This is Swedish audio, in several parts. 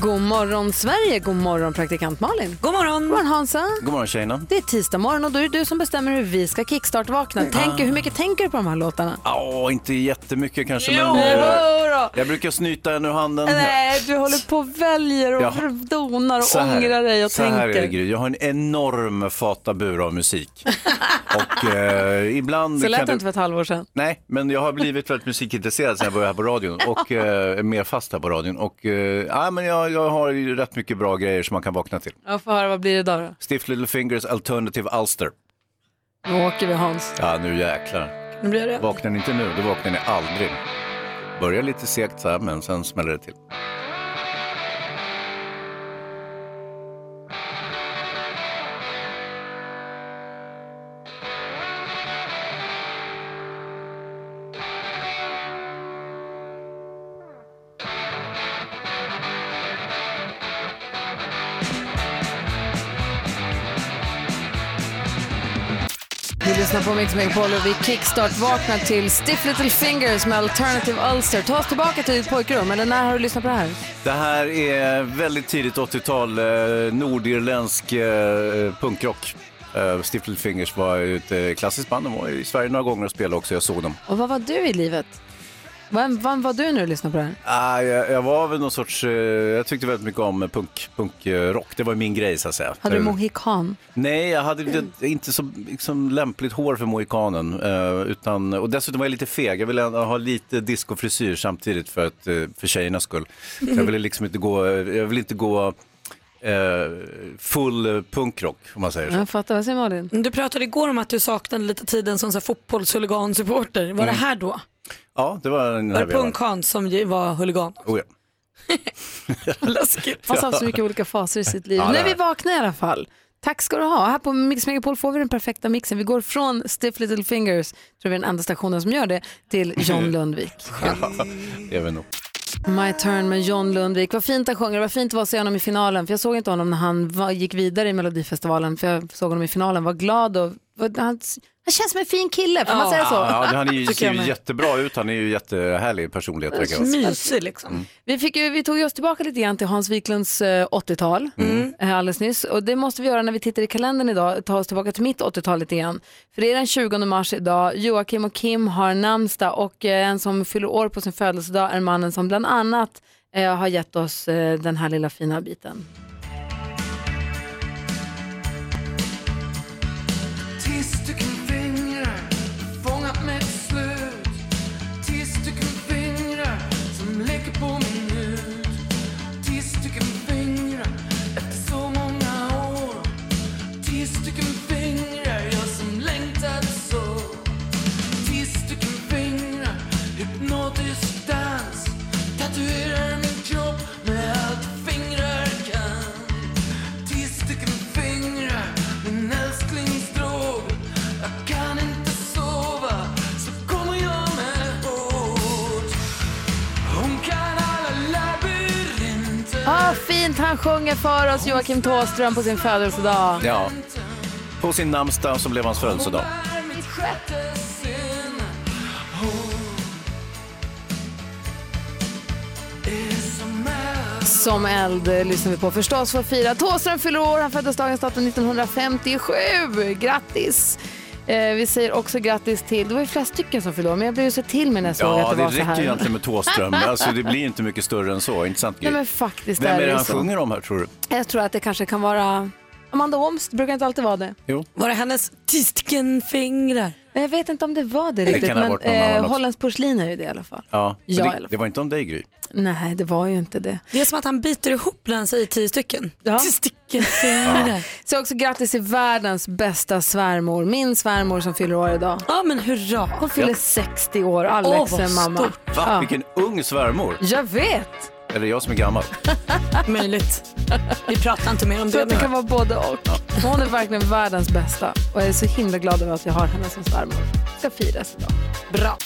God morgon Sverige, god morgon praktikant Malin. God morgon. God morgon Hansa. God morgon tjejerna. Det är tisdag morgon och då är det du som bestämmer hur vi ska kickstart-vakna. Tänk, hur mycket tänker du på de här låtarna? Ja, inte jättemycket kanske, Jo, men eh, då. jag brukar snyta en ur handen. Nej, du håller på och väljer och Ja. donar och Så här- ångrar dig och så här är det, tänker. Gry. Jag har en enorm fatabur av musik. och eh, ibland... Så lät kan det inte för ett halvår sedan. Nej, men jag har blivit väldigt musikintresserad sen jag började här på radion och eh, är mer fast här på radion. Och, eh, ja, men jag, jag har ju rätt mycket bra grejer som man kan vakna till. Jag får höra, vad blir det idag då? Stiff Little Fingers Alternative Ulster. Nu åker vi Hans. Ja, nu jäklar. Nu blir det. Vaknar ni inte nu, då vaknar ni aldrig. Börjar lite segt så här, men sen smäller det till. Lyssnar på Mix Megapol och vi kickstart-vaknar till Stiff Little Fingers med Alternative Ulster. Ta oss tillbaka till ditt pojkrum, eller när har du lyssnat på det här? Det här är väldigt tidigt 80-tal, eh, nordirländsk eh, punkrock. Eh, Stiff Little Fingers var ett eh, klassiskt band, de var i Sverige några gånger och spelade också, jag såg dem. Och vad var du i livet? Vem, vem var du när du lyssnade på det här? Ah, jag, jag var väl någon sorts, eh, jag tyckte väldigt mycket om punk, punkrock, det var min grej så att säga. Hade du Eh, mohikan? Nej, jag hade det- inte så liksom, lämpligt hår för mohikanen. Eh, utan, och dessutom var jag lite feg. Jag ville ha lite discofrisyr samtidigt för, att, eh, för tjejernas skull. Jag ville liksom inte gå, jag vill inte gå eh, full punkrock om man säger så. Jag fattar, vad säger Malin? Du pratade igår om att du saknade lite tiden som fotbollshuligansupporter. Var det här då? Ja, det var den Var här det vevan. Som ju var huligan? Oh, ja. Läskigt. Han har haft så mycket olika faser i sitt liv. Ja, det nu är vi vakna i alla fall. Tack ska du ha. Här på Mix Megapol får vi den perfekta mixen. Vi går från Stiff Little Fingers, tror vi är den enda stationen som gör det, till John Lundvik. det är väl nog. My turn med John Lundvik. Vad fint han sjunger. Vad fint det var att se honom i finalen. För jag såg inte honom när han var, gick vidare i Melodifestivalen. För jag såg honom i finalen. Var glad och var, han, han känns som en fin kille. Får man säga så? Ja, han är ju, ser ju jättebra ut, han är ju jättehärlig personlighet. verkar det. Mysig liksom. Vi, fick ju, vi tog ju oss tillbaka lite grann till Hans Wiklunds eh, 80-tal eh, alldeles nyss. Och det måste vi göra när vi tittar i kalendern idag, ta oss tillbaka till mitt 80-tal lite grann. För det är den 20 mars idag, Joakim och Kim har namnsdag och eh, en som fyller år på sin födelsedag är mannen som bland annat eh, har gett oss eh, den här lilla fina biten. Ah, fint han sjunger för oss, Joakim Thåström på sin födelsedag. Ja. På sin namnsdag som blev hans födelsedag. som eld lyssnar vi på förstås för att fira. Thåström fyller år, han föddes dagens datum 1957. Grattis! Eh, vi säger också grattis till, det var ju flera stycken som år, men jag blev ju så till mig när jag såg Ja, att det, det var så räcker här. ju egentligen med Thåström. Alltså, det blir inte mycket större än så, inte sant? Nej men faktiskt Vem är det det han så. sjunger om här tror du? Jag tror att det kanske kan vara Amanda Åms, det brukar inte alltid vara det. Jo. Var det hennes tio stycken fingrar? Men Jag vet inte om det var det riktigt, ha men eh. Hollands porslin är ju det i alla fall. Ja, Ja, i alla det, fall. det var inte om dig Gry. Nej, det var ju inte det. Det är som att han biter ihop när han säger tio stycken. Ja. Tio stycken fingrar. Så också grattis till världens bästa svärmor, min svärmor som fyller år idag. Ja men hurra. Hon fyller 60 år, Alex vad är mamma. stort. Va? Ja. Vilken ung svärmor. Jag vet. Eller är det jag som är gammal? Möjligt. Vi pratar inte mer om Så det att det kan vara både och. Hon är verkligen världens bästa och jag är så himla glad över att jag har henne som svärmor. Ska firas idag. Bra.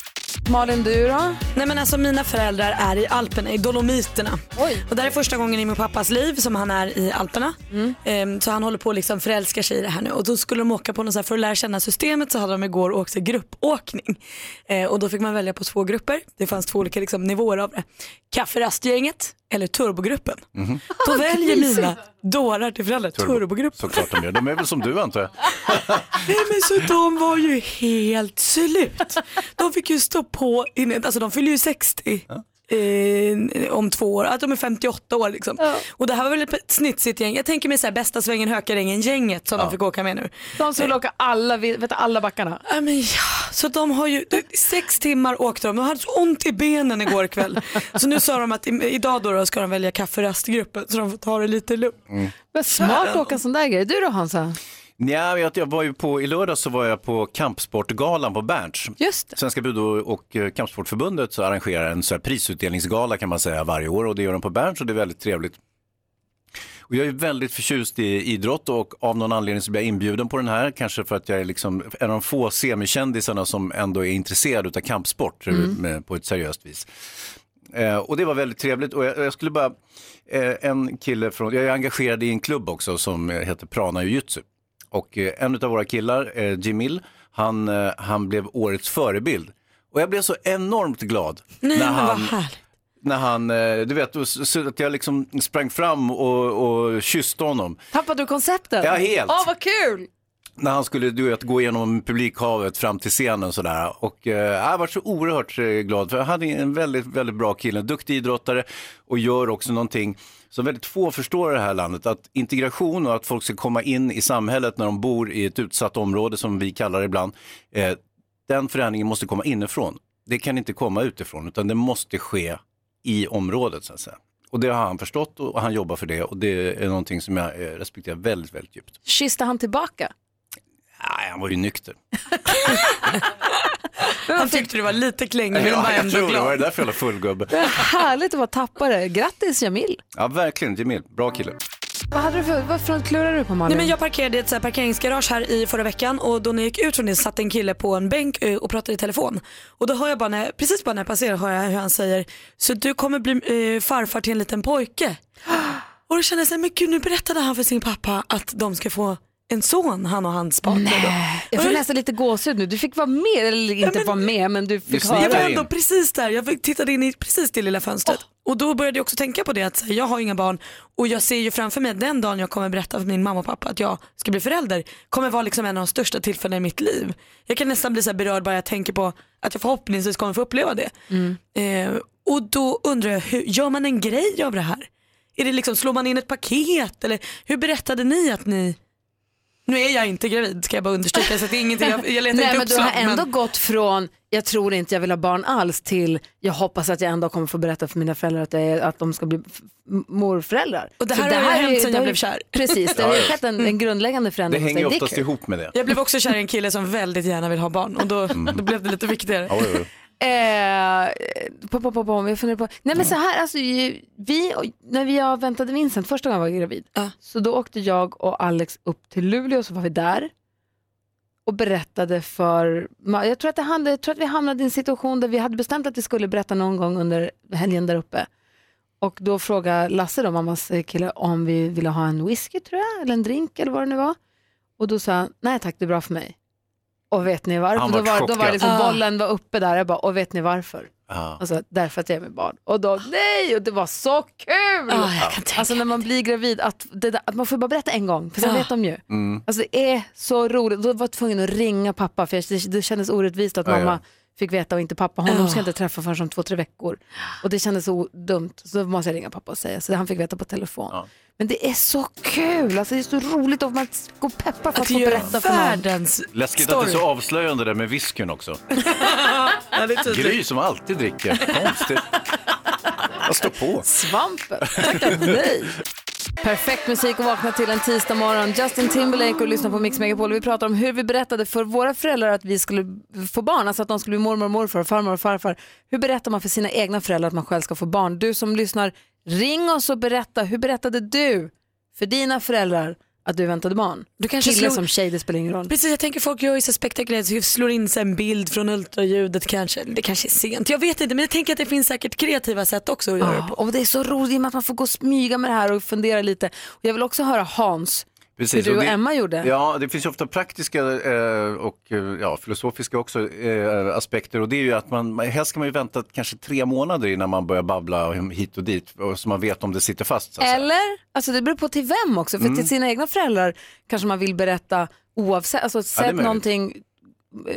Malin, du då? Nej men alltså mina föräldrar är i Alperna, i Dolomiterna. Oj. Och det här är första gången i min pappas liv som han är i Alperna. Ehm, så han håller på att liksom förälskar sig i det här nu. Och då skulle de åka på något så här, för att lära känna systemet så hade de igår åkt så gruppåkning. Eh, och då fick man välja på två grupper. Det fanns två olika liksom, nivåer av det. Kafferastgänget eller turbogruppen. Då väljer mina dårar till föräldrar turbogruppen. Såklart de gör. De är väl som du antar jag. Nej men så de var ju helt slut. De fick ju stå på, inne, alltså de fyller ju 60. Eh, om två år, att de är 58 år liksom. Och det här var väl ett snitsigt gäng. Jag tänker mig så här, bästa svängen Hökarängen gänget som de fick åka med nu. De som vill åka alla, vet, alla backarna. Ja, men ja, så de har ju, sex timmar åkte de, de hade så ont i benen igår kväll. Så nu sa de att i, idag då, då ska de välja kafferastgruppen så de får ta det lite lugnt. Vad smart att åka en sån där grej. Du då Hansa? Nja, jag, jag var ju på, i lördag så var jag på kampsportgalan på Berns. Just det. Svenska Budo och eh, Kampsportförbundet så arrangerar en så här prisutdelningsgala kan man säga varje år och det gör de på Berns och det är väldigt trevligt. Och jag är väldigt förtjust i idrott och av någon anledning så blir jag inbjuden på den här, kanske för att jag är liksom en av de få semikändisarna som ändå är intresserad av kampsport eh, med, på ett seriöst vis. Eh, och det var väldigt trevligt och jag, jag skulle bara, eh, en kille från, jag är engagerad i en klubb också som heter Prana Jiu-Jitsu. Och eh, en av våra killar, eh, Jimil, han, eh, han blev årets förebild. Och jag blev så enormt glad Nej när men vad han, härligt. när han, eh, du vet, så- så att jag liksom sprang fram och, och kysste honom. Tappade du konceptet? Ja, helt. Åh, vad kul! När han skulle du vet, gå igenom publikhavet fram till scenen sådär. Och eh, jag var så oerhört eh, glad för jag hade en väldigt, väldigt bra kille, en duktig idrottare och gör också någonting som väldigt få förstår i det här landet. Att integration och att folk ska komma in i samhället när de bor i ett utsatt område som vi kallar det ibland. Eh, den förändringen måste komma inifrån. Det kan inte komma utifrån utan det måste ske i området så att säga. Och det har han förstått och han jobbar för det och det är någonting som jag eh, respekterar väldigt, väldigt djupt. Kysste han tillbaka? Nej, han var ju nykter. Han tyckte du var lite klängig men Ja, var jag ändå tror det. glad. var därför jag var fullgubbe. Det är härligt att vara tappare. Grattis Jamil. Ja, verkligen. Jamil, bra kille. Vad, hade du för, vad front klurar du på Malin? Nej, men jag parkerade i ett så här parkeringsgarage här i förra veckan och då när jag gick ut från det satt en kille på en bänk eh, och pratade i telefon. Och då hör jag bara, när, precis bara när jag passerar hör jag hur han säger, så du kommer bli eh, farfar till en liten pojke. Och då kände jag så här, men gud nu berättade han för sin pappa att de ska få en son, han och hans partner. jag får nästan lite gåshud nu. Du fick vara med, eller inte men- vara med, men du fick snickrar Jag var höra. ändå precis där, jag fick- tittade in i precis det lilla fönstret. Och då började jag också tänka på det att jag har inga barn och jag ser ju framför mig den dagen jag kommer berätta för min mamma och pappa att jag ska bli förälder kommer vara liksom en av de största tillfällena i mitt liv. Jag kan nästan bli så här berörd bara jag tänker på att jag förhoppningsvis kommer få uppleva det. Eh, och då undrar jag, hur, gör man en grej av det här? Är det liksom, slår man in ett paket eller hur berättade ni att ni nu är jag inte gravid ska jag bara understryka så att det är ingenting, jag, jag letar Nej, inte men du uppslag. har ändå men- gått från jag tror inte jag vill ha barn alls till jag hoppas att jag ändå kommer få berätta för mina föräldrar att, är, att de ska bli morföräldrar. Och det Så här har ju hänt är- sen det jag blev kär. Precis, det har skett en, en grundläggande Det förändring. hos hänger oftast kul. ihop med det. Jag blev också kär i en kille som väldigt gärna vill ha barn och då, då blev det lite viktigare. Ja, ja, ja. Eh, på, på, på, på, jag funderar på. Nej men så här, alltså, vi, när vi jag väntade Vincent första gången jag var gravid, Ja. så då åkte jag och Alex upp till Luleå så var vi där och berättade för, jag tror, att det handlade, jag tror att vi hamnade i en situation där vi hade bestämt att vi skulle berätta någon gång under helgen där uppe. Och då frågade Lasse, då, mammas kille, om vi ville ha en whisky tror jag, eller en drink eller vad det nu var. Och då sa han, nej tack det är bra för mig. Och vet ni varför? Då var då var liksom, Ah. bollen var uppe där, jag bara, och vet ni varför? Ja. Alltså därför att jag är med barn. Och då, nej, och det var så kul! Ah, alltså när man blir gravid, att, det, där- att man får bara berätta en gång, för sen Ah. vet de ju. Mm. Alltså det är så roligt. Då var jag tvungen att ringa pappa, för jag- det, det kändes orättvist att Ja, ja. Fick veta och inte pappa. Honom Ja. ska jag inte träffa förrän om två, tre veckor. Och det kändes så dumt, så då måste jag ringa pappa och säga. Så han fick veta på telefon. Ja. Men det är så kul, alltså det är så roligt och man går peppar för att, Att få berätta för någon. världens Läskigt att det är så avslöjande där med whiskyn också. Ja. Gry som alltid dricker. Konstigt. Jag står på. Svampen, tacka nej. Perfekt musik att vakna till en tisdag morgon. Justin Timberlake och lyssna på Mix Megapol. Vi pratar om hur vi berättade för våra föräldrar att vi skulle få barn, alltså att de skulle bli mormor och morfar, farmor och farfar. Hur berättar man för sina egna föräldrar att man själv ska få barn? Du som lyssnar, Ring oss och berätta, hur berättade du för dina föräldrar att du väntade barn? Du kanske Kille slog- som tjej, det spelar ingen roll. Precis, jag tänker folk gör ju så spektakulärt, så slår in sig en bild från ultraljudet kanske. Det kanske är sent, jag vet inte men jag tänker att det finns säkert kreativa sätt också att göra det Ja, på. och det är så roligt i och med att man får gå och smyga med det här och fundera lite. Och jag vill också höra Hans, Precis, hur du och det, Emma gjorde. Ja, det finns ju ofta praktiska eh, och eh, ja, filosofiska också eh, aspekter och det är ju att man, helst ska man ju vänta kanske tre månader innan man börjar babbla hit och dit och så man vet om det sitter fast. Eller, alltså det beror på till vem också. För Mm. till sina egna föräldrar kanske man vill berätta oavsett, alltså sett möjligt. någonting, eh,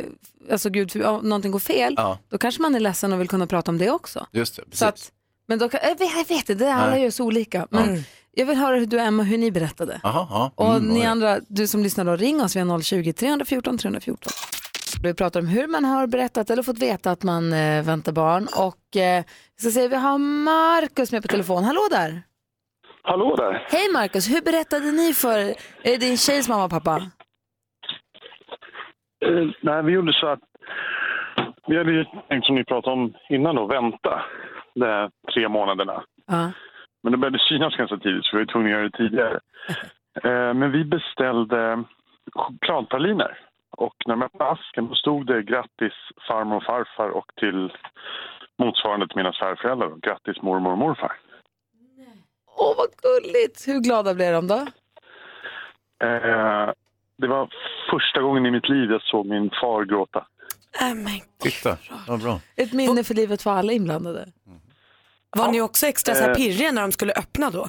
alltså gud, ja, någonting går fel, Ja, då kanske man är ledsen och vill kunna prata om det också. just det. Precis. Så att, men då jag, vet, inte, det alla Nej. gör så olika. Men jag vill höra hur du och Emma, hur ni berättade. Aha, ja. Och Mm, ni oj. andra, du som lyssnar då, ring oss, vi har 020-314 314. Vi pratar om hur man har berättat eller fått veta att man eh, väntar barn. Och eh, ska säga, vi har Markus med på telefon. Hallå där! Hallå där. Hej Markus, hur berättade ni för det din tjejs mamma och pappa? Eh, nej, vi gjorde så att vi hade ju tänkt som ni pratade om innan då, vänta de tre månaderna. Ja. Men det började synas ganska tidigt så vi var tvungna att göra det tidigare. Eh, men vi beställde chokladpraliner. Och när de öppnade asken då stod det grattis farmor och farfar och till motsvarande till mina svärföräldrar. Grattis mormor och morfar. Åh vad gulligt! Hur glada blev de då? Eh, det var första gången i mitt liv jag såg min far gråta. Äh, men, Titta, vad bra. Ett minne för livet för alla inblandade. Var ni också extra så här Eh. pirriga när de skulle öppna då?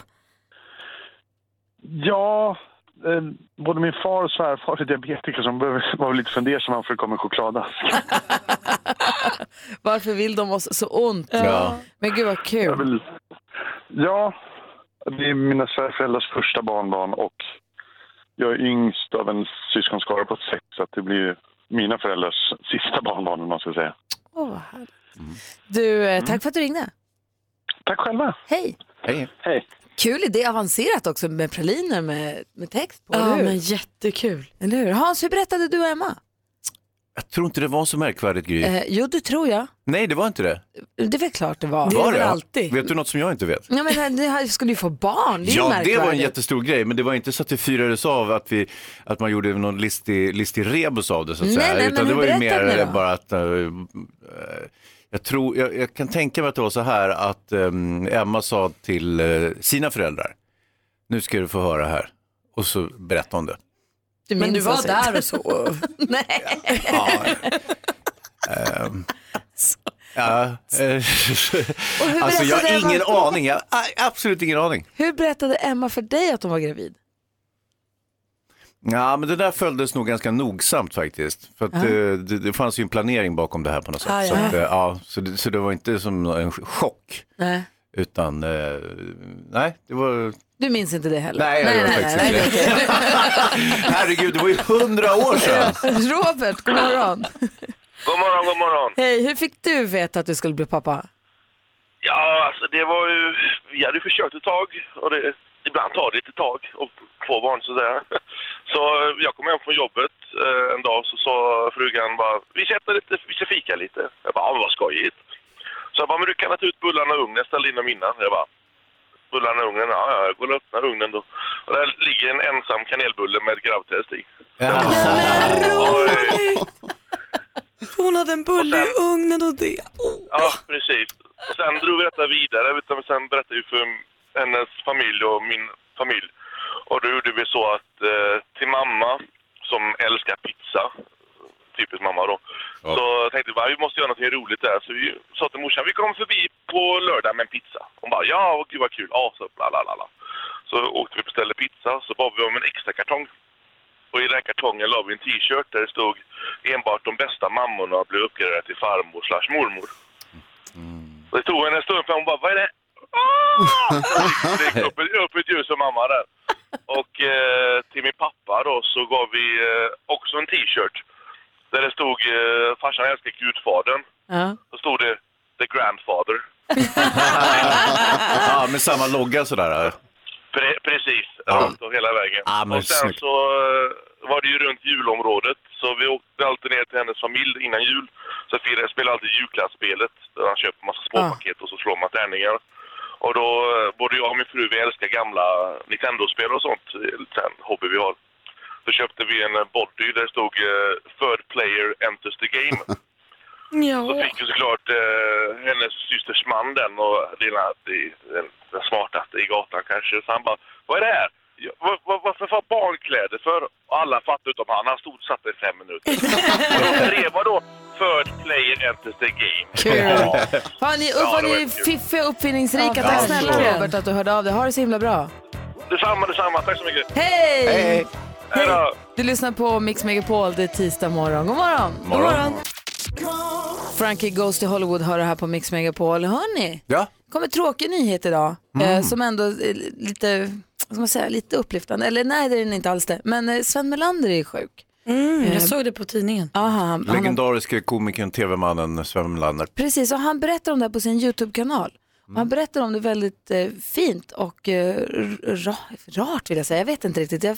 Ja, eh, både min far och svärfar är diabetiker som behöver- var lite fundersamma för det kom en chokladask. Varför vill de oss så ont? Ja. Men gud vad Jag kul. vill, ja, det är mina svärföräldrars första barnbarn och jag är yngst av en syskonskara på sex så det blir mina föräldrars sista barnbarn om man ska säga. Åh, vad härligt. Du, eh, tack för att du ringde. Tack själva. Hej! Hej. Hej. Kul idé, avancerat också med praliner med, med text på, Ja eller hur? men jättekul. Eller hur? Hans, hur berättade du och Emma? Jag tror inte det var så märkvärdigt Gry. Eh, jo, det tror jag. Nej, det var inte det. Det är väl klart det var. Det var det? alltid. Vet du något som jag inte vet? Ja, men det här skulle ju få barn, det är ju Ja, det märkvärdigt. var en jättestor grej, men det var inte så att det firades av att, vi, att man gjorde någon listig, listig rebus av det så att Nej, säga. nej, Utan men det hur var ju berättade mer ni då? bara att eh, eh, jag, tror, jag, jag kan tänka mig att det var så här att eh, Emma sa till eh, sina föräldrar, nu ska du få höra här. Och så berättade hon det. Du Men du var alltså där och så. Nej. Ja. Ehm, ja, eh, alltså jag har ingen aning, jag har absolut ingen aning. Hur berättade Emma för dig att hon var gravid? Ja, men det där följdes nog ganska nogsamt faktiskt. För att eh, det, det fanns ju en planering bakom det här på något sätt. Ah, så, ja. att, eh, ja, så, det, så det var inte som en chock. Nej. Utan, eh, nej, det var... Du minns inte det heller? Nej, jag gör faktiskt inte det. Herregud, det var ju hundra år sedan. Robert, god morgon. God morgon, god morgon. Hej, hur fick du veta att du skulle bli pappa? Ja, alltså det var ju... Vi hade försökt ett tag och det, ibland tar det lite tag och få barn sådär. Så eh, jag kom hem från jobbet eh, en dag så sa frugan bara, vi sätter lite, vi ska fika lite. Jag bara, ja, vad skojigt. Så jag bara, men du kan ta ut bullarna ur ugnen, ställ in dem innan. Jag bara, bullarna i ugnen, ja, ja, jag går och öppnar ugnen då. Och där ligger en ensam kanelbulle med gravtest i. Oj. Hon hade en bulle i ugnen och det. Ja, precis. Och sen drog vi detta vidare. Utan sen berättade vi för hennes familj och min familj. Och då gjorde vi så att eh, till mamma, som älskar pizza, typiskt mamma då, Ja. så tänkte vi bara, vi måste göra något roligt där. Så vi sa till morsan, vi kommer förbi på lördag med en pizza. Hon bara, ja, och gud vad kul. Ja, så bla bla bla. Så åkte vi och beställde pizza, så bad vi om en extra kartong. Och i den kartongen la vi en t-shirt där det stod enbart de bästa mammorna blev uppgraderade till farmor slash mormor. Och det tog henne en stund för hon bara, vad är det? Ah! Upp, ett- upp ett ljus för mamma där. Och eh, till min pappa då så gav vi eh, också en t-shirt. Där det stod eh, farsan älskar gudfadern. Ja. Så stod det the grandfather. Ja, med samma logga sådär. Pre- precis, Ja. runt och hela vägen. Ja, och sen snyggt. så eh, var det ju runt julområdet. Så vi åkte alltid ner till hennes familj innan jul. Så firade, spelade alltid julklappsspelet. Där han köper massa småpaket och så slår man tärningar. Och då, eh, både jag och min fru, vi älskar gamla Nintendo-spel och sånt. Lite en hobby vi har. Så köpte vi en eh, body där det stod eh, Third player enters the game. Så fick ju såklart eh, hennes systers man den och det är den, den, den smartaste i gatan kanske. Så han bara, vad är det här? Ja, vad, vad, varför får barnkläder för? Alla fattade utom han. Han stod och satt i fem minuter. Och det var då Third player enters the game. Kul. Fan, ni, Ja, vad det var ni fiffiga och uppfinningsrika. Ja, Tack snälla Robert att du hörde av dig. Ha det så himla bra. Detsamma, detsamma. Tack så mycket. Hej! Hej! Hej då! Du lyssnar på Mix Megapol, det är tisdag morgon. God morgon! God morgon. Frankie Goes to Hollywood hör det här på Mix Megapol. Hörni, Ja. kommer tråkig nyhet idag Mm. eh, som ändå är lite, vad ska man säga, lite upplyftande. Eller nej, det är den inte alls det. Men eh, Sven Melander är sjuk. Mm, Eh, jag såg det på tidningen. Aha, Legendariske komikern, tv-mannen Sven Melander. precis, och han berättar om det här på sin YouTube-kanal. Och Han berättar om det väldigt eh, fint och eh, rart vill jag säga. Jag vet inte riktigt. Jag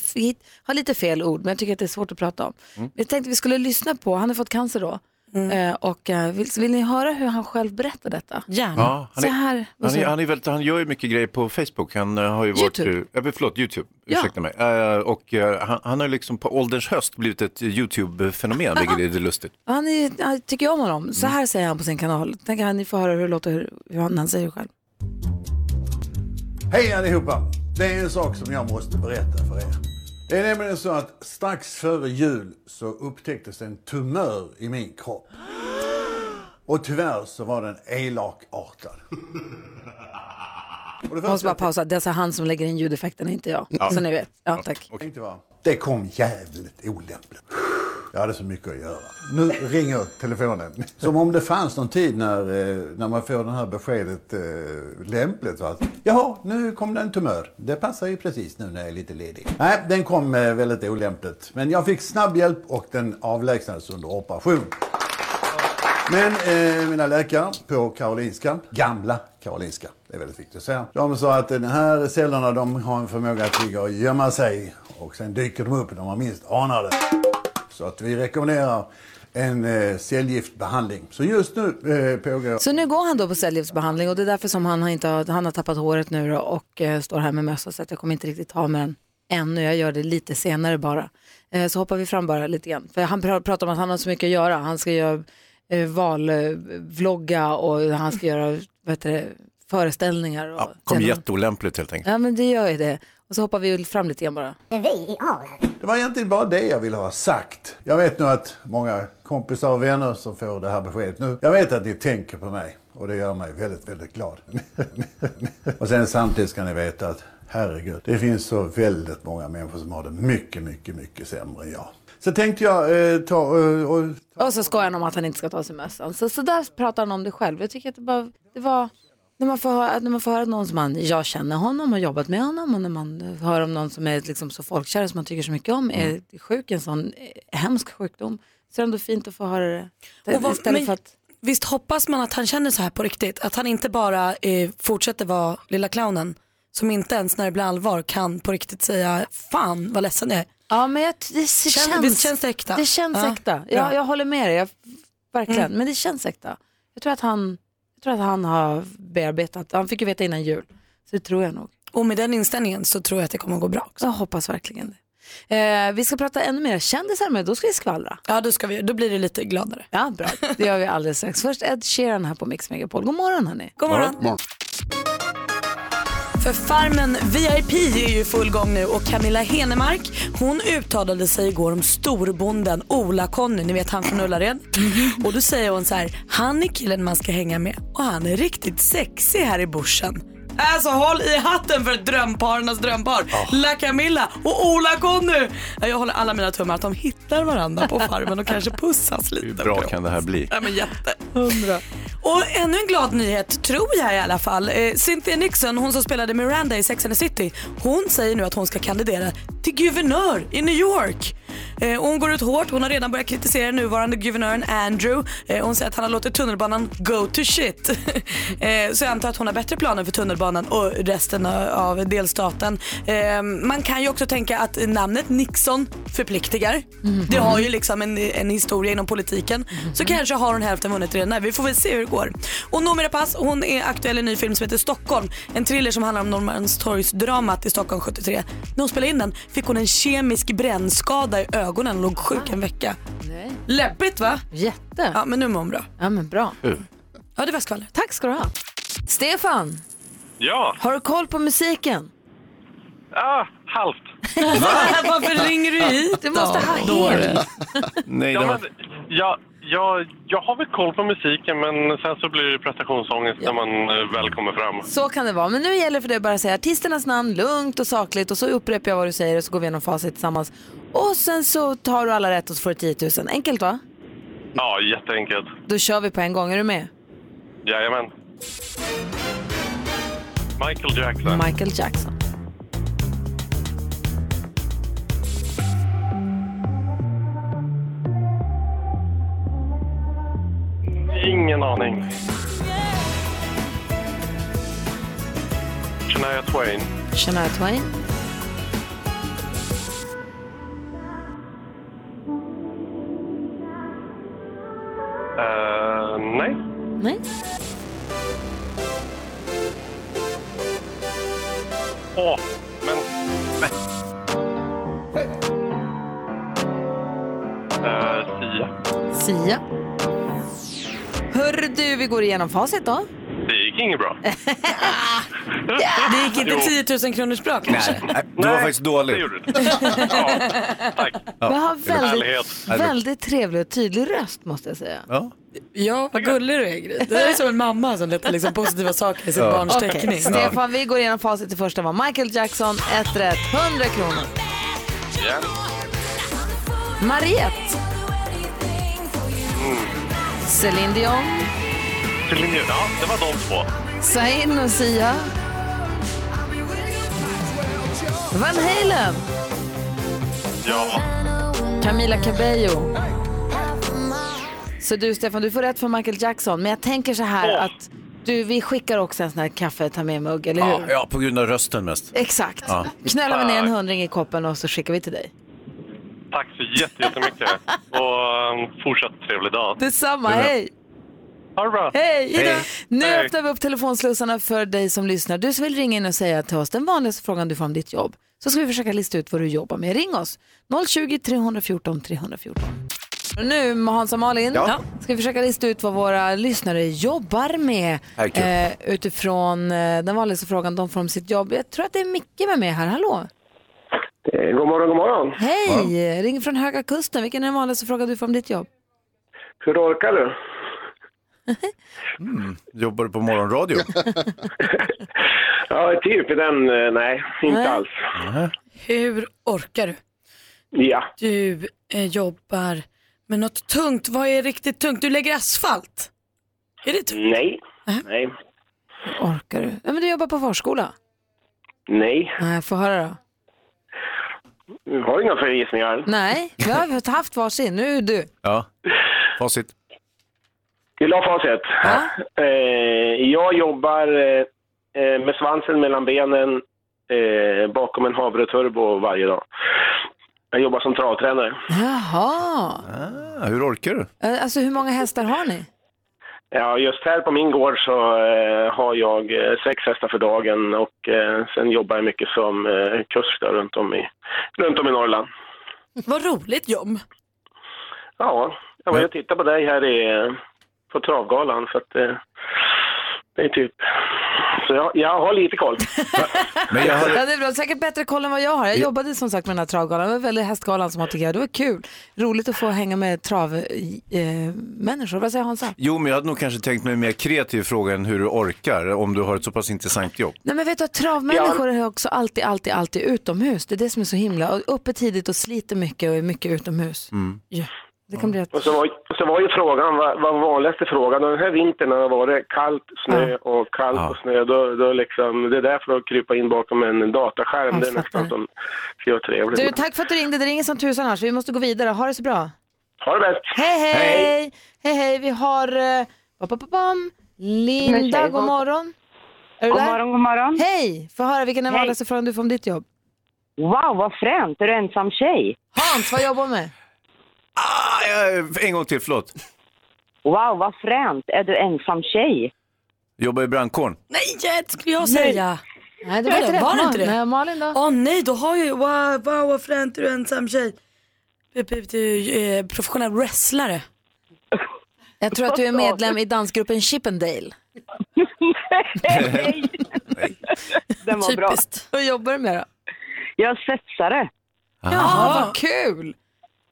har lite fel ord men jag tycker att det är svårt att prata om. Jag tänkte vi skulle lyssna på, han har fått cancer då. Eh, och eh, vill, vill ni höra hur han själv berättar detta? Gärna. Ja, han, Så är, här, vad han, säger är, du? han, är väldigt, han gör ju mycket grejer på Facebook. Han eh, har ju varit... YouTube. eh, förlåt, YouTube. Ja. Ursäkta mig. Eh, och eh, han, han har liksom på ålderns höst blivit ett YouTube-fenomen, vilket är lite lustigt. Han, är, han tycker om honom. Så här säger han på sin kanal. Tänk att ni får höra hur det låter hur, hur han, han säger det själv. Hej allihopa! Det är en sak som jag måste berätta för er. Det är nämligen så att strax före jul så upptäcktes en tumör i min kropp. Och tyvärr så var den elakartad. Och det Jag måste bara pausa. Det är alltså han som lägger in ljudeffekterna, inte jag. Ja. Så ni vet. Ja, tack. Tänkte? Det kom jävligt olämpligt. Jag hade så mycket att göra. Nu ringer telefonen. Som om det fanns någon tid när, eh, när man får det här beskedet eh, lämpligt. Va? Jaha, nu kom det en tumör. Det passar ju precis nu när jag är lite ledig. Nej, den kom eh, väldigt olämpligt. Men jag fick snabb hjälp och den avlägsnades under operation. Men eh, mina läkare på Karolinska, gamla Karolinska, det är väldigt viktigt att säga. De sa att de här cellerna de har en förmåga att ligga och gömma sig och sen dyker de upp när man minst anar det. Så att vi rekommenderar en eh, cellgiftbehandling. Så just nu eh, pågår... Så nu går han då på cellgiftsbehandling och det är därför som han har, inte har, han har tappat håret nu då och eh, står här med mössa så att jag kommer inte riktigt ha med den ännu. Jag gör det lite senare bara. Eh, så hoppar vi fram bara lite grann. För han pr- pratar om att han har så mycket att göra. Han ska göra eh, valvlogga och han ska göra vad heter det, föreställningar. Och, Kom jätteolämpligt helt enkelt. Ja men det gör ju det. Och så hoppar vi fram lite grann bara. Det var egentligen bara det jag ville ha sagt. Jag vet nu att många kompisar och vänner som får det här beskedet nu. Jag vet att ni tänker på mig och det gör mig väldigt, väldigt glad. och sen samtidigt ska ni veta att herregud, det finns så väldigt många människor som har det mycket, mycket, mycket sämre än jag. Så tänkte jag eh, ta eh, och Och så skojar han om att han inte ska ta sig mössan. Så, så där pratar han om det själv. Jag tycker att det, bara, det var, när man, får höra, när man får höra någon som man, jag känner honom, har jobbat med honom och när man hör om någon som är liksom så folkkär som man tycker så mycket om, är sjuk, en sån eh, hemsk sjukdom, så är det ändå fint att få höra det. Och vad- Istället men för att, Visst hoppas man att han känner så här på riktigt? Att han inte bara eh, fortsätter vara lilla clownen som inte ens när det blir allvar kan på riktigt säga fan vad ledsen jag är. ja, men jag, det Känns- känns, känns det äkta? Det känns Ja, äkta. Jag, jag håller med dig, jag, verkligen. Mm. Men det känns äkta. Jag tror, att han, tror att han har bearbetat, han fick ju veta innan jul. Så det tror jag nog. Och med den inställningen så tror jag att det kommer att gå bra också. Jag hoppas verkligen det. Eh, vi ska prata ännu mer kändisar med, då ska vi skvallra. Ja, då, ska vi, då blir det lite gladare. Ja, bra. Det gör vi alldeles strax. Först Ed Sheeran här på Mix Megapol. God morgon hörni. God morgon. För Farmen VIP är ju i full gång nu och Camilla Henemark hon uttalade sig igår om storbonden Ola-Conny, ni vet han från Ullared. Och då säger hon så här, han är killen man ska hänga med och han är riktigt sexig här i bushen. Alltså håll i hatten för drömparernas drömpar. La Camilla och Ola-Conny. Ja, Jag håller alla mina tummar att de hittar varandra på Farmen och kanske pussas lite. Hur bra kan det här bli? Ja, men jätte. Hundra. Och ännu en glad nyhet, tror jag i alla fall. Eh, Cynthia Nixon, hon som spelade Miranda i Sex and the City, hon säger nu att hon ska kandidera till guvernör i New York. Eh, hon går ut hårt. Hon har redan börjat kritisera nuvarande guvernören Andrew. Eh, hon säger att han har låtit tunnelbanan go to shit. eh, så jag antar att hon har bättre planer för tunnelbanan och resten av, delstaten. Man kan ju också tänka att namnet Nixon förpliktigar. Det har ju liksom en, en historia inom politiken. Så kanske har hon hälften vunnit redan där. Vi får väl se hur det går. Och Noomi Rapace, hon är aktuell i en ny film som heter Stockholm. En thriller som handlar om Norrmalmstorgsdramat i Stockholm 73. När hon spelade in den fick hon en kemisk brännskada i ögonen och låg sjuk en vecka. Nej. Läbbigt va? Jätte. Ja men nu mår hon bra. Ja men bra. Ja det var skvallret. Tack ska du ha. Stefan, Ja, har du koll på musiken? ah, halvt. Varför ringer du hit Du måste ha då? helt. Nej, Ja, det men, var... jag, jag, jag har väl koll på musiken men sen så blir det prestationsångest när man eh, väl kommer fram. Så kan det vara. Men nu gäller det för dig bara att säga artisternas namn lugnt och sakligt och så upprepar jag vad du säger och så går vi igenom facit tillsammans. Och sen så tar du alla rätt och så får du 10 000. Enkelt va? Ja, jätteenkelt. Då kör vi på en gång. Är du med? Jajamän. Michael Jackson. Michael Jackson. Ingen aning. Shania Twain. Shania Twain. Eh, nej. Nej. Åh, men... men. Eh, Sia. Sia. Hörru du, vi går igenom facit då. Det gick inget bra. Det gick inte 10 000 kronors bra kanske? Nej, du var faktiskt dålig. Det gjorde det. Ja, tack. Vi har väldigt, härlighet. väldigt trevlig och tydlig röst måste jag säga. Ja. Ja, vad gullig du är Gry. Det är som en mamma som letar liksom positiva saker i sitt Ja. barns Okej, teckning. Stefan, vi går igenom facit. Det första var Michael Jackson, ett rätt, 100 kronor. Ja. Mariette. Céline Dion, Celine Dion. Ja, det var de två. Zayn och Sia. Van Halen, Ja. Camila Cabello. Så du Stefan, du får rätt för Michael Jackson. Men jag tänker så här Åh. att du, vi skickar också en sån här kaffe ta med mugg, eller hur? Ja, ja, på grund av rösten mest. Exakt. Ja. Knölar vi ner en hundring i koppen och så skickar vi till dig. Tack så jätte- jättemycket. Och um, fortsatt trevlig dag. Detsamma, bra. hej! Ha det bra. Hej! Hej. Nu Hej. öppnar vi upp telefonslussarna för dig som lyssnar. Du som vill ringa in och säga till oss den vanligaste frågan du får om ditt jobb. Så ska vi försöka lista ut vad du jobbar med. Ring oss! 020 314 314. Och nu med Hans och Malin Ja. ska vi försöka lista ut vad våra lyssnare jobbar med eh, utifrån eh, den vanligaste frågan de får om sitt jobb. Jag tror att det är Micke med mig här. Hallå! Eh, God morgon, god morgon. Hej! Ring från Höga Kusten. Vilken är den vanligaste frågan du får om ditt jobb? Hur orkar du? Jobbar du på morgonradio? Ja, typ i den, eh, nej, inte Nej. alls. Hur orkar du? Ja, Du eh, jobbar med något tungt. Vad är riktigt tungt? Du lägger asfalt. Är det tungt? nej, nej, Orkar du? Ja, men du jobbar på förskola. nej. Nej, få höra då. Jag har inga förgissningar. Nej, vi har haft varsin. Nu är du. Ja. Facit. Vill du ha facit? Ja. Eh, jag jobbar eh, eh, med svansen mellan benen eh, bakom en havreturbo varje dag. Jag jobbar som travtränare. Jaha. Ah, hur orkar du? Alltså hur många hästar har ni? Ja, just här på min gård så eh, har jag eh, sex hästar för dagen och eh, sen jobbar jag mycket som eh, kurs där runt om i, runt om i Norrland. Vad roligt jobb. Ja, jag var ju och tittade på dig här i, på Travgalan så att eh, det är typ... Så jag, jag har lite koll. Men jag har... Ja, det är bra. Säkert bättre koll än vad jag har. Jag jobbade som sagt med den här travgalan. Det var väldigt hästgalan som har tycker jag. Det var kul. Roligt att få hänga med travmänniskor. Eh, människor. vad säger Hansa? Jo, men jag hade nog kanske tänkt mig en mer kreativ fråga än hur du orkar om du har ett så pass intressant jobb. Nej men vet du att travmänniskor är också alltid, alltid, alltid utomhus. Det är det som är så himla. Och uppe tidigt och sliter mycket och är mycket utomhus. Mm. Ja. Det kan bli rätt. Och så var, och så var ju frågan, vad, vad vanligaste frågan, och den här vintern när det har varit kallt, snö och kallt Ja. och snö, då, då liksom, det är därför att krypa in bakom en dataskärm, det är nästan som ska vara trevligt. Du, tack för att du ringde. Det ringer som tusan annars. Vi måste gå vidare. Ha det så bra. Ha det bäst! Hej, hej! Hej, hej. Vi har bam. Linda, god morgon. Är du God där? morgon, god morgon. Hej! Få höra, vilken är Hej. vanligaste frågan du får om ditt jobb? Wow, vad fränt. Är du ensam tjej? Hans, vad jobbar du med? Ah, en gång till, förlåt. Wow, vad fränt. Är du ensam tjej? Jobbar i brandkåren. Nej, det skulle jag säga. Nej, det var inte rätt. Var det inte det? Nej, Malin då? Åh nej, då har ju, wow, wow vad fränt, du är ensam tjej. Du är eh, professionell wrestlare. Jag tror att du är medlem i dansgruppen Chippendale. Den var bra. Typiskt. Vad jobbar du med då? Jag är svetsare. Jaha, vad kul!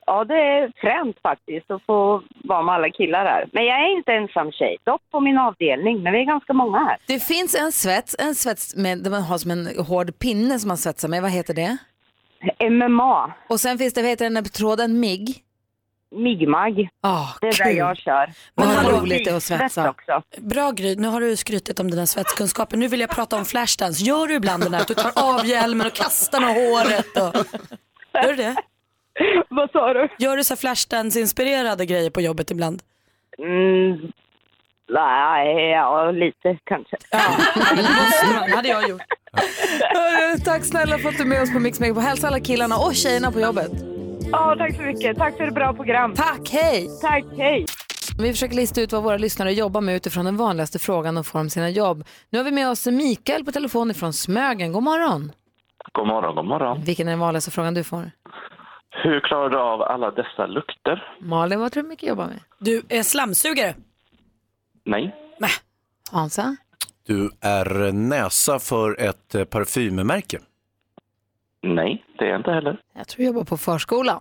Ja, det är fränt faktiskt att få vara med alla killar här. Men jag är inte ensam tjej, dock på min avdelning, men vi är ganska många här. Det finns en svets, en svets med, där man har som en hård pinne som man svetsar med. Vad heter det? MMA. Och sen finns det, vad heter den där tråden, MIG? Migmag. Ah, Det är där kul. jag kör. Men vad så roligt det är att svets svetsa. också. Bra Gry, nu har du skrytit om dina svetskunskaper. Nu vill jag prata om flashdance. Gör du ibland den där att du tar av hjälmen och kastar med håret? Och... Gör du det? Vad sa du? Gör du så flashdance-inspirerade grejer på jobbet ibland? Mm, nej, ja, lite kanske. Det hade jag gjort. Tack snälla för att du är med oss på Mix Megapol. Hälsa alla killarna och tjejerna på jobbet. Ja, tack så mycket. Tack för ett bra program. Tack, hej! Tack, hej! Vi försöker lista ut vad våra lyssnare jobbar med utifrån den vanligaste frågan de får om sina jobb. Nu har vi med oss Mikael på telefon från Smögen. God morgon! God morgon, god morgon. Vilken är den vanligaste frågan du får? Hur klarar du av alla dessa lukter? Malin, vad tror du mycket jobbar med? Du är slamsugare. Nej. Hansa? Du är näsa för ett eh, parfymmärke. Nej, det är jag inte heller. Jag tror du jobbar på förskolan.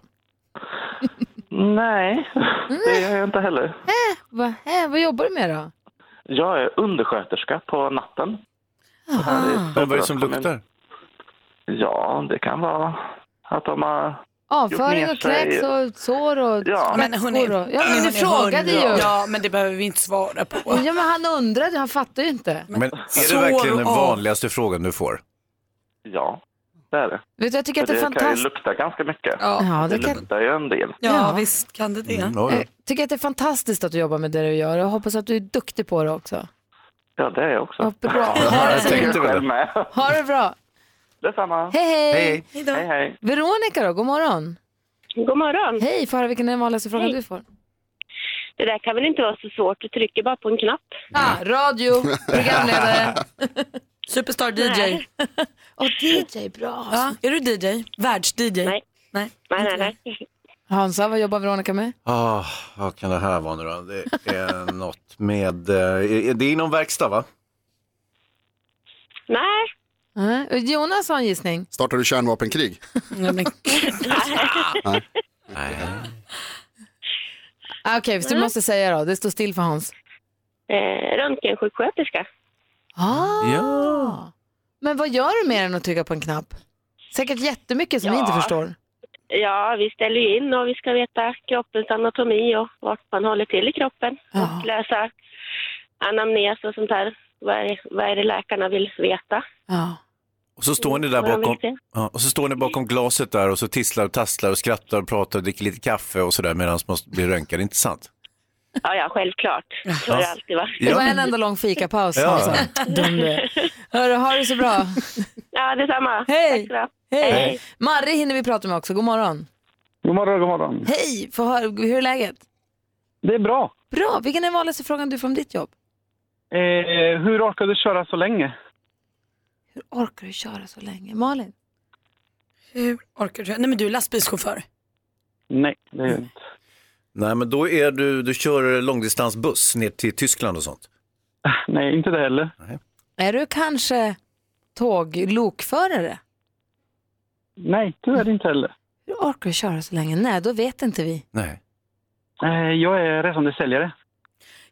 Nej, det gör jag inte heller. Äh, vad, äh, vad jobbar du med då? Jag är undersköterska på natten. Men vad är det som luktar? Ja, det kan vara att de har Avföring och kräks och sår och Ja. Men hörni, och... Ja, men du frågade ju. Ja, men det behöver vi inte svara på. Ja, men han undrade, han fattar ju inte. Men är det verkligen den vanligaste frågan du får? Ja, det är det. Vet du, jag tycker att det är kan ju fantastiskt. lukta ganska mycket. Ja, det det kan- luktar ju en del. Ja, Ja. visst kan det det. Mm, ja, Jag ja. tycker att det är fantastiskt att du jobbar med det du gör och jag hoppas att du är duktig på det också. Ja, det är jag också. Ja, bra. Ja, jag tänkte väl det. Ha det bra. Detsamma. Hej, hej. Hej. Hej, hej. Veronica då, god morgon. God morgon. Hej, höra vilken är den vanligaste frågan Hej. du får? Det där kan väl inte vara så svårt. Du trycker bara på en knapp. Ah, radio, programledare. Superstar DJ. Och DJ, bra. Ja, är du DJ? Världs-DJ? Nej. Nej, Nej, nej, nej. Hansa, vad jobbar Veronica med? Ah, vad kan det här vara nu då? Det är något med... eh, är- Det är inom verkstad va? Nej. Uh, Jonas har en gissning. Startar du kärnvapenkrig? Nej. Ah, Okej, så du måste säga då. Det står still för Hans. Eh, röntgensjuksköterska. Ah. Ja. Men vad gör du mer än att trycka på en knapp? Säkert jättemycket som vi Ja. inte förstår. Ja, vi ställer ju in och vi ska veta kroppens anatomi och vart man håller till i kroppen. Ja. Och läsa anamnes och sånt här. Vad är, vad är det läkarna vill veta? Ja. Och så står ni där bakom, ja, och så står ni bakom glaset där och så tisslar och tasslar och skrattar och pratar och dricker lite kaffe och sådär medan man blir röntgad, inte sant? Ja, ja, självklart. Så har det alltid varit. Det var en enda lång fikapaus. Ja. Är. Hörru, ha det så bra. Ja, detsamma. Hej. Tack. Hej. Hej. Marre hinner vi prata med också. God morgon. God morgon, god morgon. Hej, Få höra, hur är läget? Det är bra. Bra. Vilken är vanligaste frågan du får om ditt jobb? Eh, hur orkar du köra så länge? Hur orkar du köra så länge? Malin? Hur orkar du? Nej men du är lastbilschaufför. Nej, det är jag inte. Nej, men då är du, du kör långdistansbuss ner till Tyskland och sånt. Nej, inte det heller. Är du kanske tåglokförare? Nej, tyvärr inte heller. Hur orkar du köra så länge? Nej, då vet inte vi. Nej. Eh, jag är resande säljare.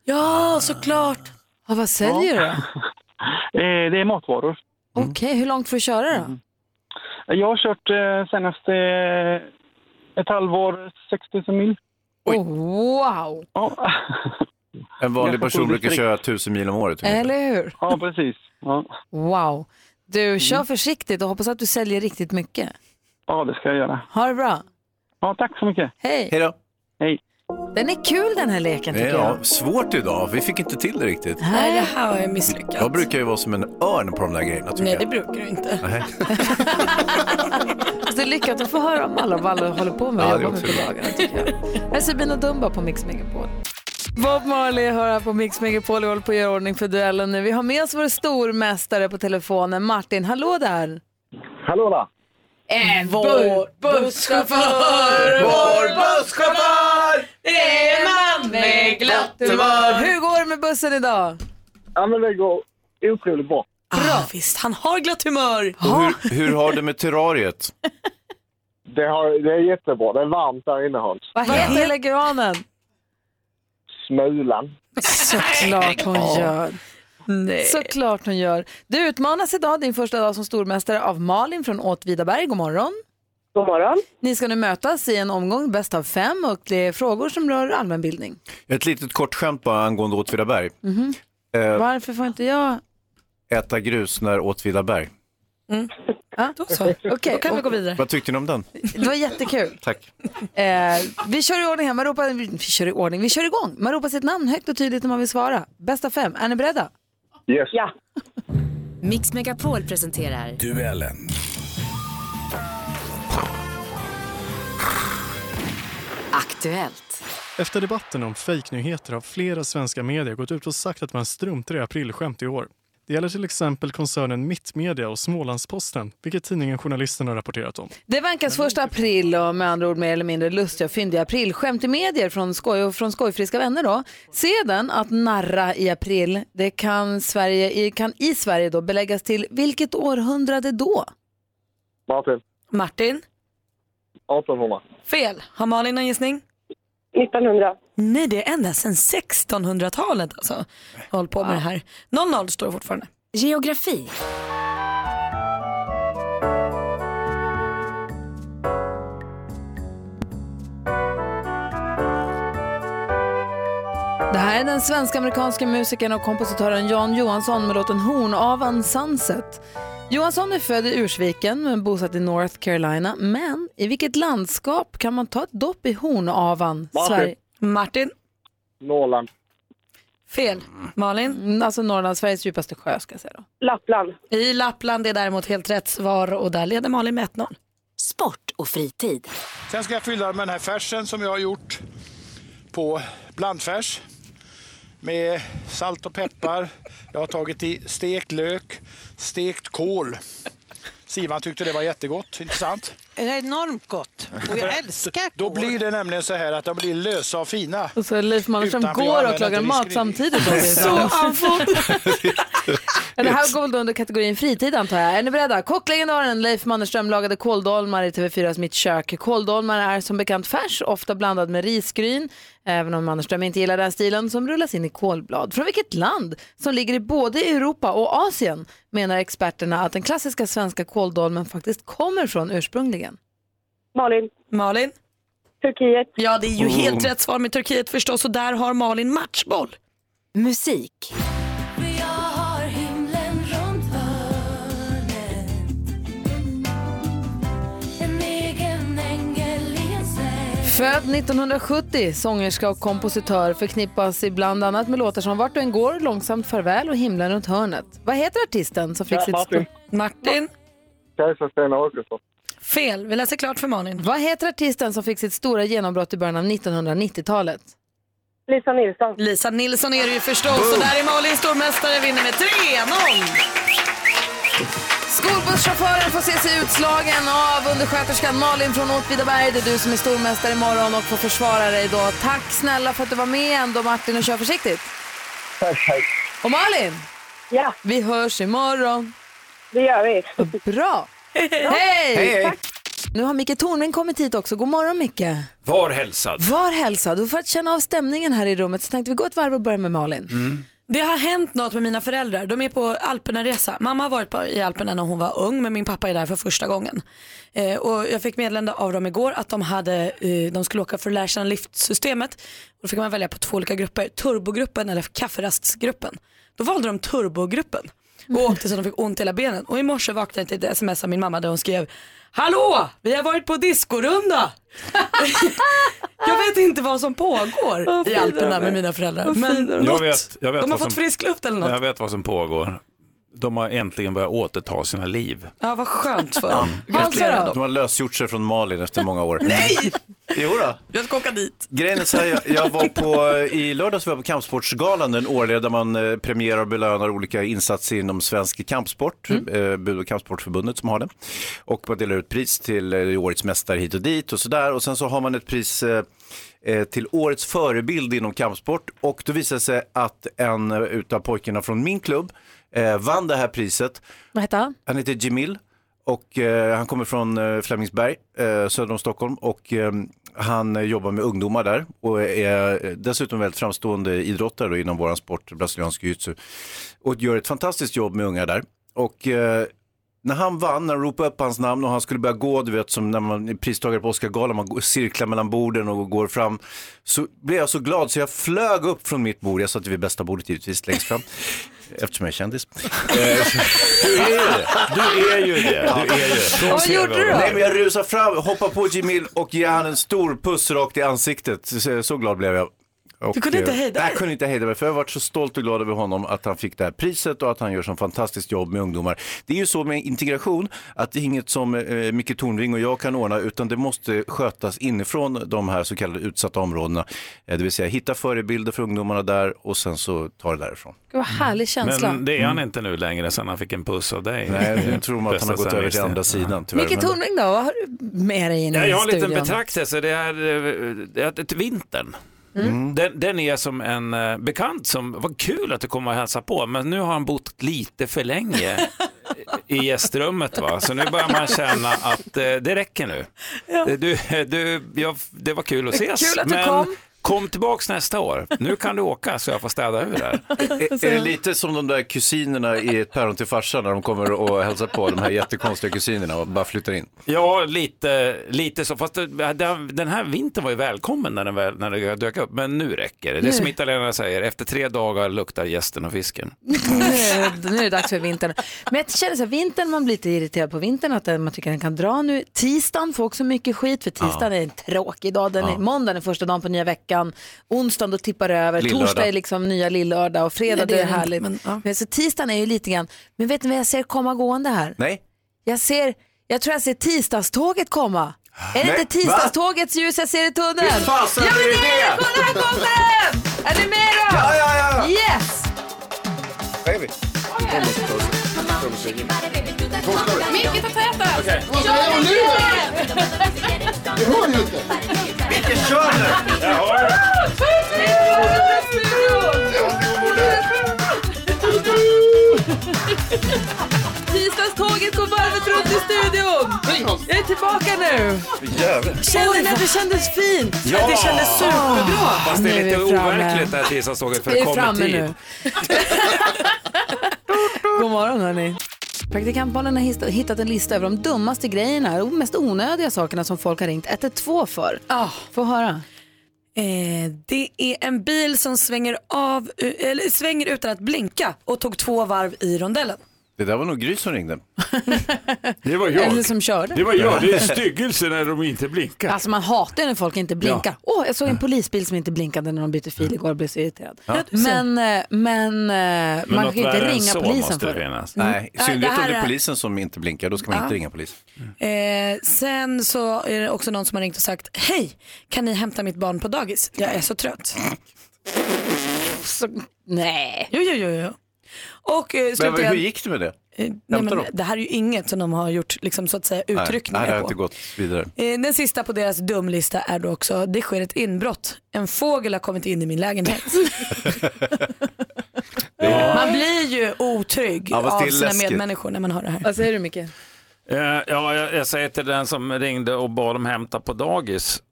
Ja, såklart. Ja, vad säljer du då? Eh, det är matvaror. Okej, hur långt får du köra då? Jag har kört eh, senaste eh, ett halvår 6000 mil. Oh, wow! En vanlig person brukar köra tusen mil om året. ungefär. Eller hur? Ja, precis. Ja. Wow. Du, kör försiktigt och hoppas att du säljer riktigt mycket. ja, det ska jag göra. Ha det bra. Ja, tack så mycket. Hej. Hej då. Hej. Den är kul den här leken tycker Ja, jag. svårt idag. Vi fick inte till det riktigt. Nej, det här har jag misslyckats. Jag brukar ju vara som en örn på de där grejerna tycker Nej, jag. det brukar du inte. Nej. Det är lyckat att få höra om alla vad alla håller på med och Ja, det är jobbar med också på dagarna tycker jag. Här är Sabina Dumba på Mix Megapol. Bob Marley hör här på Mix Megapol och håller på att göra ordning för duellen nu. Vi har med oss vår stormästare på telefonen, Martin. Hallå där! Hallå där! En vår busschaufför, vår busschaufför, det är en man med glatt humör. Hur går det med bussen idag? Ja, men det går otroligt bra. Bra. visst, han har glatt humör. Och hur, hur har det med terrariet? Det, har, det är jättebra. Det är varmt där inne Hans. Vad heter leguanen? Smulan. Såklart hon gör. Såklart hon gör. Du utmanas idag, din första dag som stormästare, av Malin från Åtvidaberg. God morgon. God morgon. Ni ska nu mötas i en omgång bäst av fem och det är frågor som rör allmänbildning. Ett litet kort skämt bara angående Åtvidaberg. Mhm. Eh, Varför får inte jag? äta grus när Åtvidaberg. Ja, då så. Okej, Då kan vi gå vidare. Vad tyckte ni om den? Det var jättekul. Tack. Eh, vi kör i ordning här. Man ropar, vi kör i ordning. Vi kör igång. Man ropar sitt namn högt och tydligt när man vill svara. Bäst av fem. Är ni beredda? Yes. Ja. Mix Megapol presenterar Duellen. Aktuellt. Efter debatten om fejknyheter har flera svenska medier gått ut och sagt att man struntar i aprilskämt i år. Det gäller till exempel koncernen Mittmedia och Smålandsposten, vilket tidningen Journalisten har rapporterat om. Det vankas första april och med andra ord mer eller mindre lustiga och fyndiga aprilskämt i medier från, skoj och från skojfriska vänner då. Sedan att narra i april, det kan, Sverige, i- kan i Sverige då beläggas till vilket århundrade då? Martin. Martin, 1800. fel. Har Malin någon gissning? 1900. Nej, det är ända sedan 1600-talet alltså. Håll på med det här. 0-0 står det fortfarande. Geografi. Det här är den svensk-amerikanska musikern och kompositören Jan Johansson med låten Hornavan Sunset. Johansson är född i Ursviken men bosatt i North Carolina. Men i vilket landskap kan man ta ett dopp i Hornavan? Martin. Sverige? Martin, Norrland. fel. Malin? Mm, Alltså Norrland, Sveriges djupaste sjö ska jag säga då. Lappland. I Lappland är däremot helt rätt svar och där leder Malin med 1-0. Sport och fritid. Sen ska jag fylla med den här färsen som jag har gjort på blandfärs med salt och peppar. Jag har tagit i stekt lök, stekt kål. Sivan tyckte det var jättegott, inte sant? Det är enormt gott och jag älskar Då blir det nämligen så här att de blir lösa och fina. Och så Leif Mannerström går och lagar mat samtidigt. Så andfådd. Ja, det här går väl då under kategorin fritid antar jag. Är ni beredda? Kocklegendaren Leif Mannerström lagade kåldolmar i TV4s Mitt kök. Kåldolmar är som bekant färs, ofta blandad med risgryn, även om Mannerström inte gillar den stilen, som rullas in i kolblad. Från vilket land som ligger i både Europa och Asien menar experterna att den klassiska svenska kåldolmen faktiskt kommer från ursprungligen? Malin. Malin? Turkiet. Ja, det är ju helt rätt svar med Turkiet förstås och där har Malin matchboll. Musik. Född 1970, sångerska och kompositör förknippas ibland annat med låtar som Vart du än går, Långsamt farväl och Himlen runt hörnet. Vad heter artisten som fick Ja, sitt... Martin. Martin? Kajsa Sten Åkesson. Fel. Vi läser klart för Malin. Vad heter artisten som fick sitt stora genombrott i början av 1990-talet? Lisa Nilsson. Lisa Nilsson är det ju förstås och där är Malin stormästare, vinner med 3-0. Skolbusschauffören får se sig utslagen av undersköterskan Malin från Åtvidaberg. Det är du som är stormästare imorgon och får försvara dig då. Tack snälla för att du var med ändå Martin och kör försiktigt. Tack, hej. Och Malin, Ja, vi hörs imorgon. det gör vi. Bra. Hej! Hej, hej. Nu har Micke Tornving kommit hit också. God morgon Micke. Var hälsad. Var hälsad. Och för att känna av stämningen här i rummet så tänkte vi gå ett varv och börja med Malin. Det har hänt något med mina föräldrar. De är på Alperna-resa. Mamma har varit på, i Alperna när hon var ung men min pappa är där för första gången. Eh, och jag fick meddelande av dem igår att de, hade, eh, de skulle åka för att lära känna liftsystemet. Och då fick man välja på två olika grupper, turbogruppen eller kafferastsgruppen. Då valde de turbogruppen och åkte så de fick ont i hela benen. Och i morse vaknade jag till ett sms av min mamma där hon skrev Hallå! Vi har varit på discorunda! jag vet inte vad som pågår i Alperna med mina föräldrar. Men Jag vet, jag vet de har fått som, frisk luft eller något. Jag vet vad som pågår. De har äntligen börjat återta sina liv. Ja, vad skönt för dem. Gratulerar De dem. har lösgjort sig från Malin efter många år. Nej! Jo då. Jag ska åka dit. Grejen är så här, jag, jag var på, i lördags var jag på Kampsportsgalan, den årliga där man eh, premierar och belönar olika insatser inom svensk kampsport, Mm. eh, Bud och kampsportförbundet som har det. Och man delar ut pris till eh, årets mästare hit och dit och sådär. Och sen så har man ett pris eh, eh, till årets förebild inom kampsport och då visade det sig att en eh, utav pojkarna från min klubb eh, vann det här priset. Vad heter han? Han heter Jamil och eh, han kommer från eh, Flemingsberg, eh, söder om Stockholm och eh, han jobbar med ungdomar där och är eh, dessutom väldigt framstående idrottare inom våran sport, brasiliansk jiu-jitsu och gör ett fantastiskt jobb med unga där. Och eh, när han vann, när de ropade upp hans namn och han skulle börja gå, du vet som när man är pristagare på Oscargalan, man går- cirklar mellan borden och går fram, så blev jag så glad så jag flög upp från mitt bord, jag satt vid bästa bordet givetvis längst fram, eftersom jag är kändis. Eh, Du är ju det. Du är ju det. Du är ju det. Vad gjorde du då? Nej, men jag rusar fram, hoppar på Jimil och ger han en stor puss rakt i ansiktet. Så, så glad blev jag. Och, Du kunde inte eh, hejda dig? jag kunde inte hejda mig för jag har varit så stolt och glad över honom att han fick det här priset och att han gör så fantastiskt jobb med ungdomar. Det är ju så med integration att det är inget som eh, Micke Tornving och jag kan ordna utan det måste skötas inifrån de här så kallade utsatta områdena. Eh, det vill säga hitta förebilder för ungdomarna där och sen så ta det därifrån. Gud vad härlig känsla. Men det är han inte nu längre sen han fick en puss av dig. Nej, nu tror man att han har gått över till andra sidan tyvärr. Micke Tornving då, vad har du med dig in Ja, i jag har en liten studion? betraktelse. Det är, eh, det är ett vintern. Mm. Den, den är som en eh, bekant som, vad kul att du kommer och hälsa på, men nu har han bott lite för länge i gästrummet. Va? Så nu börjar man känna att eh, det räcker nu. Ja. Du, du, jag, det var kul att ses, Kul att du men kom. Kom tillbaks nästa år. Nu kan du åka så jag får städa ur här. Är, är det lite som de där kusinerna i ett päron till farsan när de kommer och hälsar på, de här jättekonstiga kusinerna och bara flyttar in? Ja, lite, lite så. Fast den här vintern var ju välkommen när den, väl, när den dök upp, men nu räcker det. Det är som italienarna säger, efter tre dagar luktar gästen och fisken. nu, är det, nu är det dags för vintern. Men jag känner så här, vintern, man blir lite irriterad på vintern, att man tycker den kan dra nu. Tisdagen får också mycket skit, för tisdagen Ja. är en tråkig dag. Den är, Ja. Måndagen är första dagen på nya veckan, onsdagen då tippar det över, Lillördag. torsdag är liksom nya lillördag och fredag Nej, det är är det härligt. men, ja. men, så tisdagen är ju lite grann, men vet ni vad jag ser komma gående här? Nej. Jag ser, jag tror jag ser tisdagståget komma. Är det Nej, inte tisdagstågets ljus jag ser i tunneln? Visst fasen ja, men är det det är det! det! Kolla här kommer den! Är ni med då? Ja, ja, ja. Yes! Baby. Micke, ta täten! Okej. Kör nu! Det hör ju inte. Micke, kör nu! Jag har det. Tisdagståget går varvet runt i studion. Jag är tillbaka nu. Kände ni att det kändes fint? Ja. Det kändes superbra. Fast det är Nu är lite overkligt det här tisdagståget för det är kommer framme tid. nu. God morgon hörni. Praktikantbarnen har hitt- hittat en lista över de dummaste grejerna och mest onödiga sakerna som folk har ringt 112 för. Ah. Få höra. Eh, det är en bil som svänger, av, eh, eller svänger utan att blinka och tog två varv i rondellen. Det där var nog Gry som ringde. Det var Eller som körde. Det var jag. Det är styggelse när de inte blinkar. Alltså man hatar ju när folk inte blinkar. Åh, jag såg en polisbil som inte blinkade när de bytte fil igår och blev så irriterad. Ja. Men, eh, men, eh, man något kan ju inte ringa polisen för det finnas. Nej, i synnerhet det om det är polisen som inte blinkar, då ska man Ja. inte ringa polis. Eh, sen så är det också någon som har ringt och sagt Hej, kan ni hämta mitt barn på dagis? Jag är så trött. Så, nej. Jo, jo, jo. jo. Och eh, Men slutligen, hur gick det med det? eh, nej, men, det här är ju inget som de har gjort liksom, så att säga, Nej, utryckningar nej, det har på. inte gått vidare. Eh, Den sista på deras dumlista är då också, det sker ett inbrott. En fågel har kommit in i min lägenhet. Man blir ju otrygg Ja, av sina läskigt. medmänniskor när man hör det här. Vad säger du Micke? Eh, ja, jag, jag säger till den som ringde och bad dem hämta på dagis.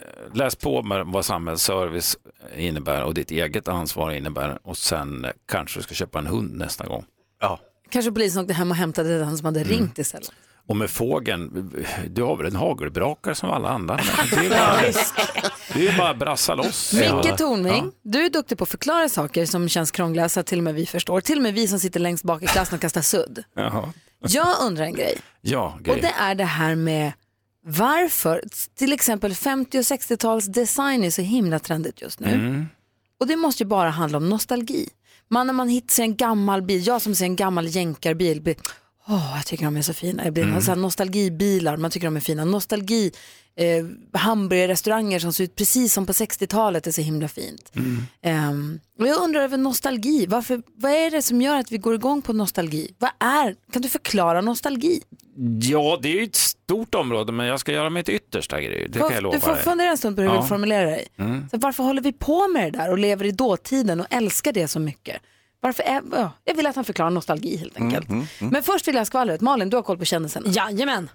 Eh, läs på med vad samhällsservice innebär och ditt eget ansvar innebär och sen kanske du ska köpa en hund nästa gång. Ja. Kanske polisen åkte hem och hämtade den som hade Mm. ringt istället. Och med fågeln, du har väl en hagelbrakare som alla andra? Det är bara, det är bara att brassa loss. Micke Tornving, du är duktig på att förklara saker som känns krångliga så att till och med vi förstår. Till och med vi som sitter längst bak i klassen och kastar sudd. Jaha. Jag undrar en grej. Ja, Och grej. det är det här med varför till exempel 50 och 60-tals design är så himla trendigt just nu. Mm. Och det måste ju bara handla om nostalgi. Man när man hittar en gammal bil, jag som ser en gammal jänkarbil, åh jag tycker de är så fina. Jag blir Mm. så nostalgibilar, man tycker de är fina. Nostalgi, eh, hamburgerrestauranger som ser ut precis som på 60-talet är så himla fint. Mm. Ehm, och jag undrar över nostalgi, Varför, vad är det som gör att vi går igång på nostalgi? Vad är, kan du förklara nostalgi? Ja, det är ju ett stort område men jag ska göra mitt yttersta grej. Det kan jag lova du får dig. fundera en stund på hur du Ja. vill formulera dig. Mm. Så varför håller vi på med det där och lever i dåtiden och älskar det så mycket? Varför är, ja, jag vill att han förklarar nostalgi helt enkelt. Mm, Men först vill jag ha skvallret. Malin, du har koll på kändisarna. Jajamän.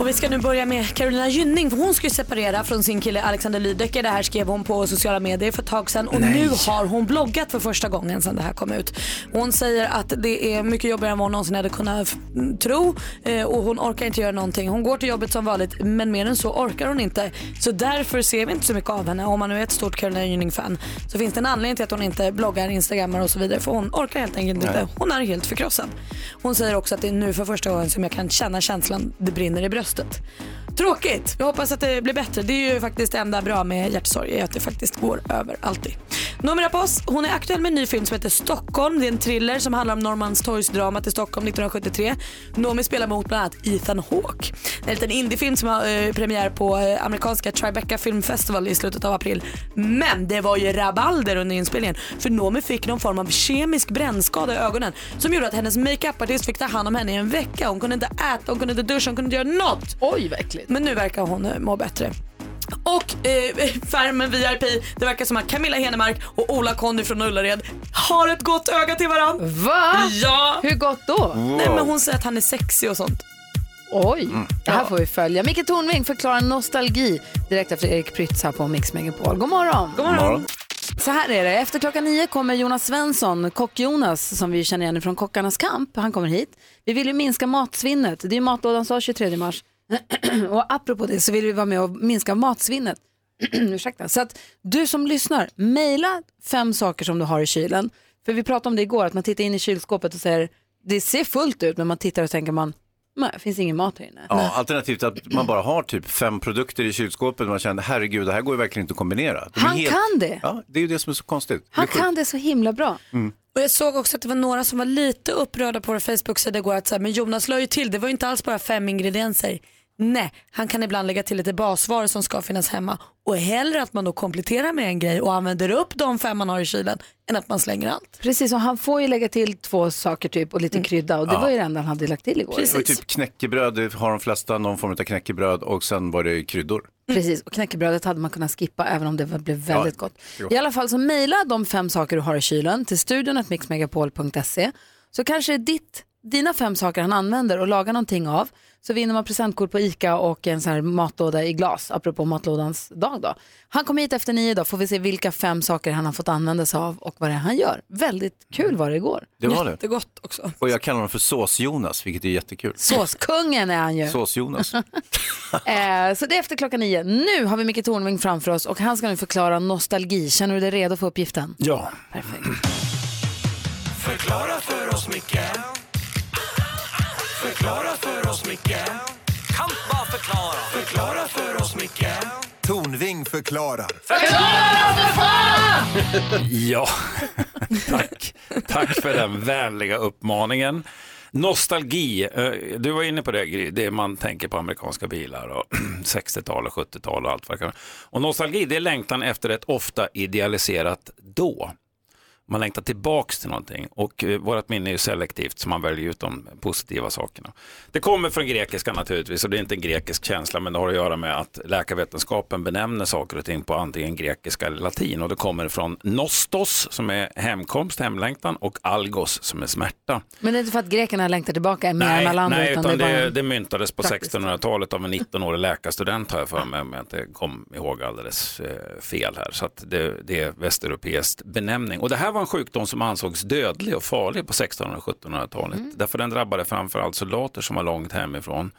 Och vi ska nu börja med Carolina Gynning för hon ska ju separera från sin kille Alexander Lydecker. Det här skrev hon på sociala medier för ett tag sedan och nu har hon bloggat för första gången sedan det här kom ut. Hon säger att det är mycket jobbigare än vad hon någonsin hade kunnat tro eh, och hon orkar inte göra någonting. Hon går till jobbet som vanligt men mer än så orkar hon inte. Så därför ser vi inte så mycket av henne. Om man nu är ett stort Carolina Gynning-fan så finns det en anledning till att hon inte bloggar, instagrammar och så vidare för hon orkar helt enkelt inte. Nej. Hon är helt förkrossad. Hon säger också att det är nu för första gången som jag kan känna känslan det brinner i bröstet bröstet. Tråkigt. Jag hoppas att det blir bättre. Det är ju faktiskt det enda bra med hjärtsorg är att det faktiskt går över alltid. Noomi Rapace, hon är aktuell med en ny film som heter Stockholm. Det är en thriller som handlar om Norrmalmstorgsdramat i Stockholm 1973. Noomi spelar mot bland annat Ethan Hawke. Det är en liten indiefilm som har eh, premiär på eh, amerikanska Tribeca Film Festival i slutet av april. Men det var ju rabalder under inspelningen för Noomi fick någon form av kemisk brännskada i ögonen som gjorde att hennes makeupartist fick ta hand om henne i en vecka. Hon kunde inte äta, hon kunde inte duscha, hon kunde inte göra något. Oj, vad äckligt. Men nu verkar hon eh, må bättre. Och eh, Färmen VIP, det verkar som att Camilla Henemark och Ola Conny från Ullared har ett gott öga till varandra. Va? Ja. Hur gott då? Nej men hon säger att han är sexig och sånt. Oj, Mm. det här får vi följa. Micke Tornving förklarar nostalgi direkt efter Erik Prytz här på Mix Megapol. God morgon. God morgon. Så här är det, efter klockan nio kommer Jonas Svensson, Kock-Jonas, som vi känner igen från Kockarnas kamp. Han kommer hit. Vi vill ju minska matsvinnet. Det är matlådans dag 23 mars. och apropå det så vill vi vara med och minska matsvinnet. Ursäkta. Så att du som lyssnar, mejla fem saker som du har i kylen. För vi pratade om det igår, att man tittar in i kylskåpet och säger, det ser fullt ut, men man tittar och tänker man, nej, det finns ingen mat här inne. Ja, alternativt att man bara har typ fem produkter i kylskåpet och man känner herregud det här går ju verkligen inte att kombinera. Blir Han kan det. Ja, det är ju det som är så konstigt. Han Det kan det så himla bra. Mm. Och jag såg också att det var några som var lite upprörda på vår Facebook-sida igår att säga, men Jonas la ju till, det var ju inte alls bara fem ingredienser. Nej, han kan ibland lägga till lite basvaror som ska finnas hemma och hellre att man då kompletterar med en grej och använder upp de fem man har i kylen än att man slänger allt. Precis, och han får ju lägga till två saker typ och lite krydda och det Ja. var ju det enda han hade lagt till igår. Det var typ knäckebröd, det har de flesta någon form av knäckebröd och sen var det kryddor. Precis, och knäckebrödet hade man kunnat skippa även om det blev väldigt Ja, gott. det är. I alla fall så mejla de fem saker du har i kylen till studion mixmegapol.se så kanske ditt, dina fem saker han använder och lagar någonting av så vinner man presentkort på ICA och en sån här matlåda i glas, apropå matlådans dag då. Han kommer hit efter nio då, får vi se vilka fem saker han har fått använda sig av och vad det är han gör. Väldigt kul var det igår. Det var det. Jättegott också. Och jag kallar honom för Sås-Jonas, vilket är jättekul. Såskungen är han ju. Sås-Jonas. Eh, så det är efter klockan nio. Nu har vi Micke Tornving framför oss och han ska nu förklara nostalgi. Känner du dig redo för uppgiften? Ja. Förklara för oss, Micke Förklara för oss, Micke Kan bara förklara Förklara för oss, Micke Tornving förklarar. Förklara för fan! Ja, tack. Tack för den vänliga uppmaningen. Nostalgi, eh, du var inne på det, Gry, det man tänker på amerikanska bilar och 60-tal och 70-tal och allt vad det kan. Och nostalgi, det är längtan efter ett ofta idealiserat då. Man längtar tillbaks till någonting och eh, vårt minne är ju selektivt så man väljer ut de positiva sakerna. Det kommer från grekiska naturligtvis och det är inte en grekisk känsla men det har att göra med att läkarvetenskapen benämner saker och ting på antingen grekiska eller latin och det kommer från nostos som är hemkomst, hemlängtan och algos som är smärta. Men det är inte för att grekerna längtar tillbaka mer än alla andra nej utan utan det bara... det myntades på praktiskt. 1600-talet av en 19-årig läkarstudent har jag för mig om jag inte kom ihåg alldeles eh, fel här. Så att det, det är västeuropeiskt benämning. Och det här var en sjukdom som ansågs dödlig och farlig på 1600 och 1700-talet. Mm. Därför den drabbade framförallt soldater som var långt hemifrån.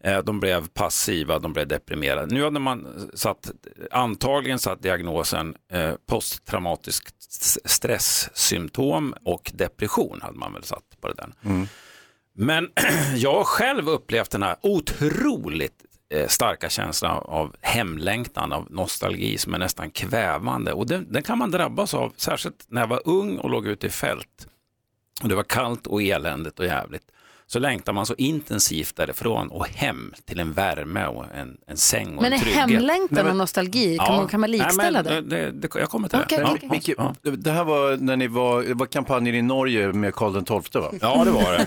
Eh, De blev passiva, de blev deprimerade. Nu hade man satt, antagligen satt diagnosen eh, posttraumatisk s- stresssymptom och depression hade man väl satt på det där. Men jag har själv upplevt den här otroligt Eh, starka känslan av hemlängtan, av nostalgi som är nästan kvävande. Och den, den kan man drabbas av, särskilt när jag var ung och låg ute i fält. Och det var kallt och eländigt och jävligt. Så längtar man så intensivt därifrån och hem till en värme och en, en säng och Men är en trygghet. hemlängtan och nostalgi, kan, man, kan man likställa nej, men, det? det, det? Jag kommer till Okej, det. okej, Micke, det här var när ni var, det var kampanjen i Norge med Karl XII va? Ja, det var det.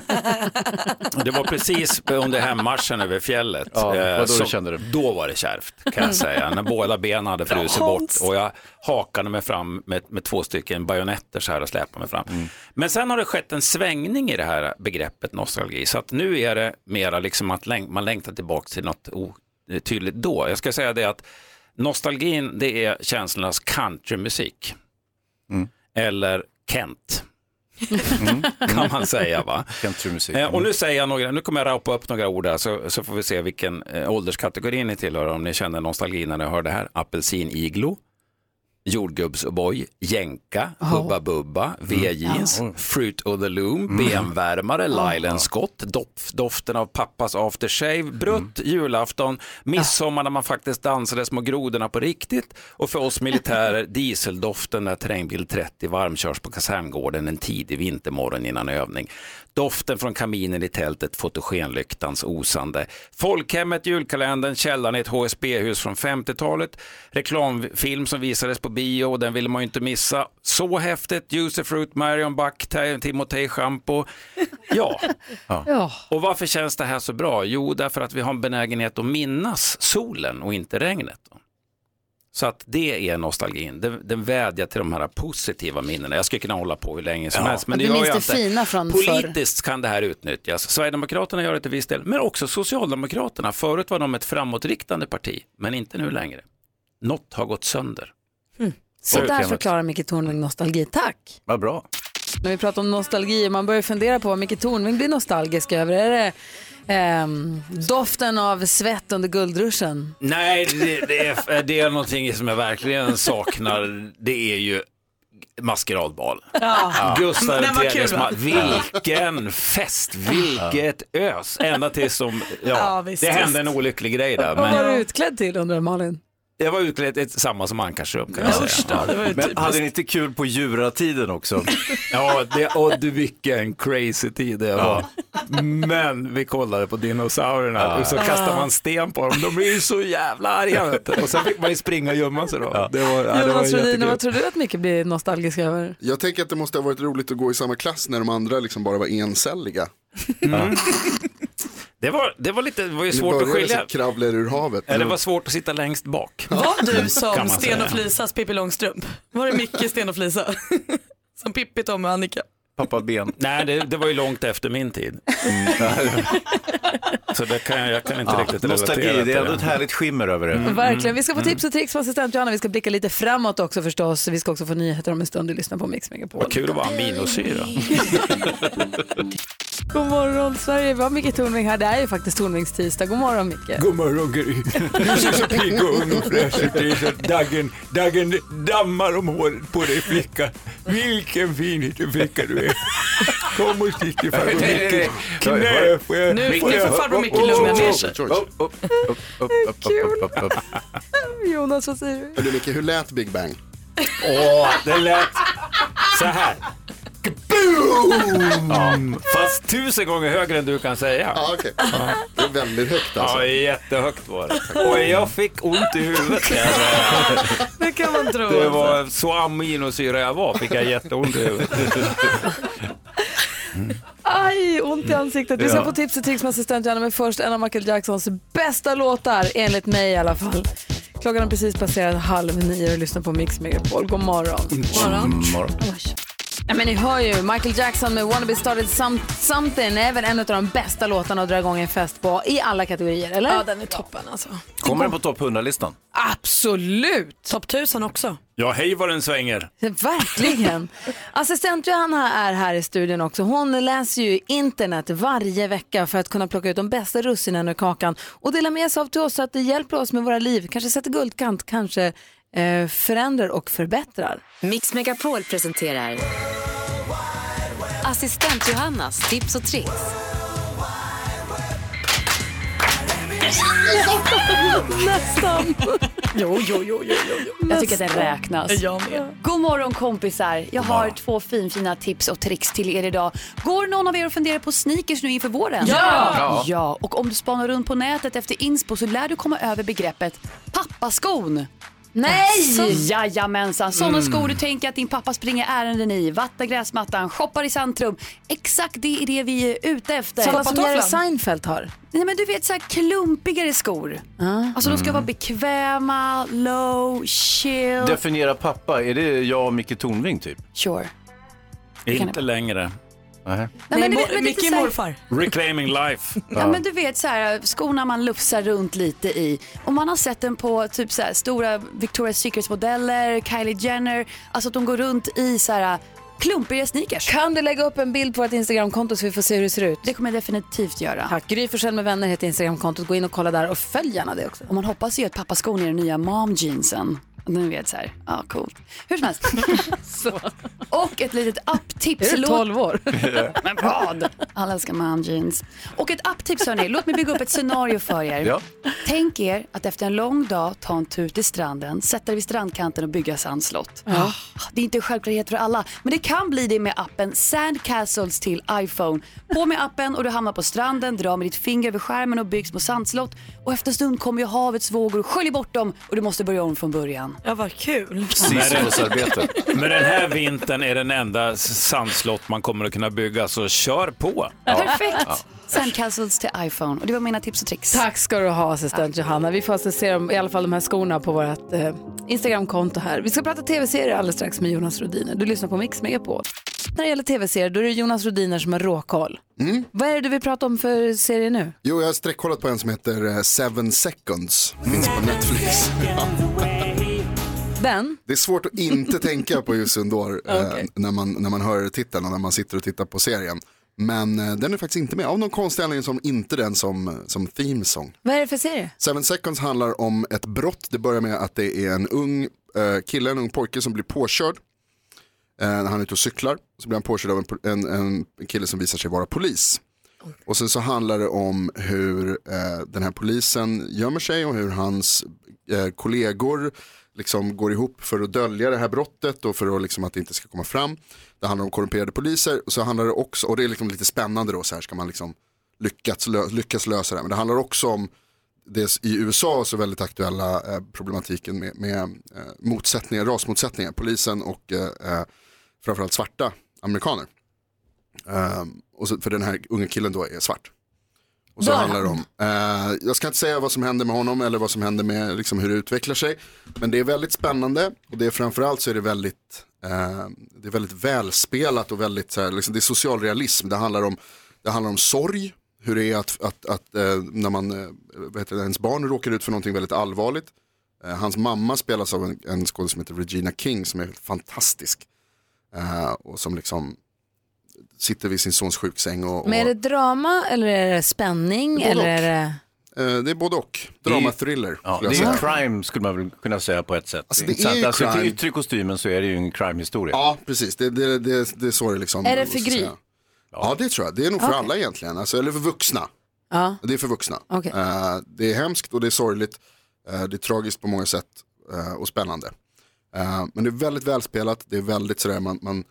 Det var precis under hemmarschen över fjället. Ja, eh, då som- kände du? Då var det kärvt kan jag säga. När båda benen hade frusit bort och jag hakade mig fram med, med två stycken bajonetter så här och släpade mig fram. Mm. Men sen har det skett en svängning i det här begreppet nostalgi. Så att nu är det mera liksom att läng- man längtar tillbaka till något otydligt då. Jag ska säga det att nostalgin det är känslornas countrymusik. Mm. Eller Kent. kan man säga va? Countrymusik. Eh, och nu säger jag några, nu kommer jag rapa upp några ord här så, så får vi se vilken eh, ålderskategori ni tillhör om ni känner nostalgi när ni hör det här. Apelsin-iglo, jordgubbs-O'boy, jänka, Hubba Bubba, V-jeans, Ja. Fruit of the Loom, Mm. benvärmare, Lylan Scott, dof, doften av pappas aftershave, brutt, julafton, midsommar när man faktiskt dansade små grodorna på riktigt och för oss militärer dieseldoften när terrängbil 30 varmkörs på kaserngården en tidig vintermorgon innan övning. Doften från kaminen i tältet, fotogenlyktans osande. Folkhemmet, julkalendern, källaren i ett HSB-hus från 50-talet. Reklamfilm som visades på bio och den ville man ju inte missa. Så häftigt, Juicy Fruit, Marion Buck, Timotej Shampoo. Ja. Ja. Och varför känns det här så bra? Jo, därför att vi har en benägenhet att minnas solen och inte regnet. Så att det är nostalgin. Den, den vädjar till de här positiva minnena. Jag skulle kunna hålla på hur länge som Ja. helst. Men Du det gör minns det inte. fina från. Politiskt kan det här utnyttjas. Sverigedemokraterna gör det till viss del, men också Socialdemokraterna. Förut var de ett framåtriktande parti, men inte nu längre. Något har gått sönder. Så där förklarar Micke Tornving nostalgi. Tack! Vad bra. När vi pratar om nostalgi, man börjar fundera på vad Micke Tornving blir nostalgisk över. Är det ehm, doften av svett under guldruschen? Nej, det, det, är, det är någonting som jag verkligen saknar. Det är ju maskeradbal. Ja. Gustav Den var kul, va? Vilken fest, vilket ös. Ända tills som, ja, Ja, visst, det hände en olycklig grej där. Vad var du Men utklädd till undrar Malin? Jag var utklädd i samma som Ankarsrum kan jag säga. Ja. Men hade ni inte kul på djuratiden också? Ja, det, och du vilken crazy tid det var. Men vi kollade på dinosaurierna Ja. och så kastade man sten på dem. De blir ju så jävla arga. vet du. Och sen fick man ju springa och gömma sig då. Det var, ja, det var Jonas Rhodin, jättekul. vad tror du att Micke blir nostalgisk över? Jag tänker att det måste ha varit roligt att gå i samma klass när de andra liksom bara var encelliga. Mm. Det var, det var lite, det var ju svårt att skilja. som kravlor ur havet. Ja, det var svårt att sitta längst bak. Var du som Sten och Flisas Pippi Långstrump? Var det Micke Sten och Flisa? som Pippi, Tom och Annika? Pappa Ben. Nej, det, det var ju långt efter min tid. Så det kan, jag- jag kan inte Ja, riktigt nostalgi, relatera det är till ändå ett härligt skimmer över det. Verkligen. Vi ska få tips och tricks från assistent Johanna. Vi ska blicka lite framåt också förstås. Vi ska också få nyheter om en stund. Du lyssnar på Mix Megapol. Vad kul att vara aminosyra. God morgon Sverige. Vi har Micke Tornving här. Det är ju faktiskt Tornvings tisdag. God morgon Micke. God morgon Gry. Du ser så pigg och ung och fräsch ut. Det är så att Daggen, Daggen dammar om håret på dig flicka. Vilken fin liten flicka du är. Kom och sitt i farbror. Mickes knä. Får jag- Nu får farbror Micke lugna ner sig. Jonas, vad säger du? Du Micke, hur lät Big Bang? Åh, det lät så här. Ja, fast tusen gånger högre än du kan säga. Ja, okej. Det är väldigt högt alltså. Ja, jättehögt var det. Och jag fick ont i huvudet. Det kan man tro. Det var så aminosyra jag var, fick jag jätteont i huvudet. Aj, ont i ansiktet. Vi ska Ja. få tips och tricks med assistent Johanna, men först en av Michael Jacksons bästa låtar, enligt mig i alla fall. Klockan har precis passerat halv nio och lyssnar på Mix Megapol. God morgon. Mm, morgon. Ja, men ni hör ju, Michael Jackson med Wanna Be Started Some, Something är väl en av de bästa låtarna att dra igång en fest på i alla kategorier, eller? Ja, den är toppen alltså. Kommer den på topp 100-listan? Absolut! Topp 1000 också. Ja, hej vad den svänger. Verkligen. Assistent Johanna är här i studion också. Hon läser ju internet varje vecka för att kunna plocka ut de bästa russinen ur kakan och dela med sig av till oss så att det hjälper oss med våra liv. Kanske sätter guldkant, kanske eh, förändrar och förbättrar. Mix Megapol presenterar Assistent Johannas tips och tricks. Nästan. Jo, jo, jo, jo, jo. Jag tycker att det räknas. Jag med. God morgon kompisar. Jag har två finfina tips och tricks till er idag. Går någon av er och funderar på sneakers nu inför våren? Ja. Ja, och om du spanar runt på nätet efter inspo så lär du komma över begreppet pappaskon. Nej! Jajamensan, sådana skor du tänker att din pappa springer ärenden i, vattnar gräsmattan, shoppar i centrum. Exakt det är det vi är ute efter. Sådana som Jerry. Seinfeld har. Nej men du vet så här klumpigare skor. Alltså de ska vara bekväma, low, chill. Definiera pappa, är det jag och Micke Tornving typ? Sure. Inte längre. Nej. Nej, men du vet, men lite Micke så här- morfar. Reclaiming life. Ja. men du vet så här, skorna man lufsar runt lite i. Och man har sett den på typ så här, stora Victoria's Secrets modeller, Kylie Jenner. Alltså att de går runt i så här klumpiga sneakers. Kan du lägga upp en bild på ett Instagramkonto så vi får se hur det ser ut? Det kommer jag definitivt göra. Tack. Gry Forssell med vänner heter Instagramkontot. Gå in och kolla där och följ gärna det också. Och man hoppas ju att pappaskon är den nya mom Ni vet så här, ja coolt. Hur som helst. Och ett litet apptips. Är du Låt- 12 år? Men vad? Alla älskar mom jeans. Och ett apptips hörni, låt mig bygga upp ett scenario för er. Ja. Tänk er att efter en lång dag ta en tur till stranden, sätta er vid strandkanten och bygga sandslott. Ah, Det är inte en självklarhet för alla, men det kan bli det med appen Sandcastles till iPhone. På med appen och du hamnar på stranden, dra med ditt finger över skärmen och byggs på sandslott. Och efter en stund kommer ju havets vågor och sköljer bort dem och du måste börja om från början. Ja, vad kul. Sisyfosarbete. Men den här vintern är den enda sandslott man kommer att kunna bygga, så kör på. Perfekt! Sandcastles till iPhone. Och det var mina tips och tricks. Tack ska du ha assistent Johanna. Vi får alltså se dem, i alla fall de här skorna på vårt eh, Instagramkonto här. Vi ska prata tv-serier alldeles strax med Jonas Rodiner. Du lyssnar på Mix Megapol. När det gäller tv-serier då är det Jonas Rodiner som har råkoll. Vad är det du vill prata om för serie nu? Jo, jag har sträckkollat på en som heter eh, Seven Seconds. Finns på Netflix. Den? Det är svårt att inte tänka på Jussi Undor eh, när, man, när man hör titeln och när man sitter och tittar på serien. Men eh, den är faktiskt inte med, av någon konstig anledning som inte den som, som theme song. Vad är det för serie? Seven Seconds handlar om ett brott. Det börjar med att det är en ung eh, kille, en ung pojke som blir påkörd. Eh, när han är ute och cyklar. Så blir han påkörd av en, en, en kille som visar sig vara polis. Och sen så handlar det om hur eh, den här polisen gömmer sig och hur hans eh, kollegor liksom går ihop för att dölja det här brottet och för att, liksom, att det inte ska komma fram. Det handlar om korrumperade poliser och så handlar det också, och det är liksom lite spännande då, så här ska man liksom lyckas, lö, lyckas lösa det. Men det handlar också om det i USA så väldigt aktuella eh, problematiken med, med eh, motsättningar, rasmotsättningar, polisen och eh, eh framförallt svarta amerikaner. Um, och så, för den här unga killen då är svart. Och så handlar det om, eh, jag ska inte säga vad som händer med honom eller vad som händer med liksom, hur det utvecklar sig. Men det är väldigt spännande och det är framförallt så är det väldigt, eh, det är väldigt välspelat och väldigt, så här, liksom, det är socialrealism. Det handlar om, det handlar om sorg, hur det är att, att, att eh, när man, eh, heter det, ens barn råkar ut för någonting väldigt allvarligt. Eh, hans mamma spelas av en, en skådespelare som heter Regina King som är helt fantastisk. Eh, och som liksom sitter vid sin sons sjuksäng. Och, och, Men är det drama eller är det spänning? Både eller och. är det... eh, det är både och. Drama-thriller. Ja, det är crime skulle man väl kunna säga på ett sätt. Alltså, det är ju alltså, crime. Till yttre kostymen så är det ju en crime-historia. Ja, precis. Det, det, det, det är så det liksom. Är det för Gry? säga. Ja, det tror jag. Det är nog för Okej. alla egentligen. Alltså, eller för vuxna. Ja. Det är för vuxna. Okej. Eh, det är hemskt och det är sorgligt. Eh, det är tragiskt på många sätt eh, och spännande. Men det är väldigt välspelat. Det är väldigt sådär, man, man,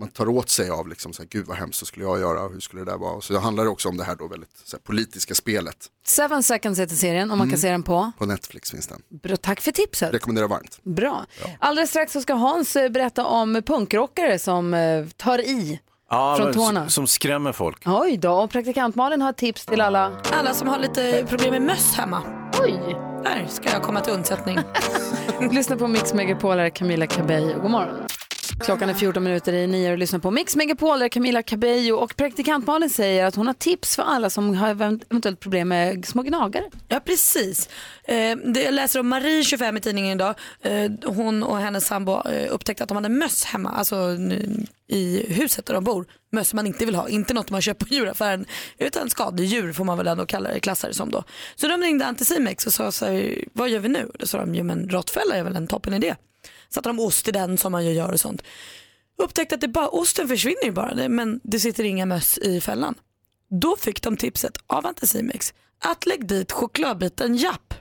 man tar åt sig av liksom, så här, gud vad hemskt, så skulle jag göra, hur skulle det där vara? Så det handlar också om det här då väldigt så här, politiska spelet. Seven seconds heter serien och man kan Mm. se den på. På Netflix finns den. Bra, tack för tipset. Rekommenderar varmt. Bra. Alldeles strax så ska Hans eh, berätta om punkrockare som eh, tar i. Ja, Från men tårna. s- Som skrämmer folk. Oj då, och praktikant Malin har tips till alla. Alla som har lite problem med möss hemma. Oj! Där ska jag komma till undsättning. Lyssna på Mix Megapol, här är Camilla Cabello. God morgon. Klockan är 14 minuter i nio och lyssnar på Mix Megapol, där Camilla Cabello och praktikant Malin säger att hon har tips för alla som har eventuellt problem med små gnagare. Ja precis. Eh, jag läser om Marie 25 i tidningen idag. Eh, hon och hennes sambo eh, upptäckte att de hade möss hemma, alltså i huset där de bor. Möss man inte vill ha, inte något man köper på djuraffären utan skadedjur får man väl ändå kalla det, klassa det som då. Så de ringde Anticimex och sa så här, vad gör vi nu? Då sa de, jo men råttfälla är väl en toppen idé. Satte de ost i den som man ju gör och sånt. Upptäckte att det bara, osten försvinner ju bara men det sitter inga möss i fällan. Då fick de tipset av Anticimex att lägg dit chokladbiten Japp.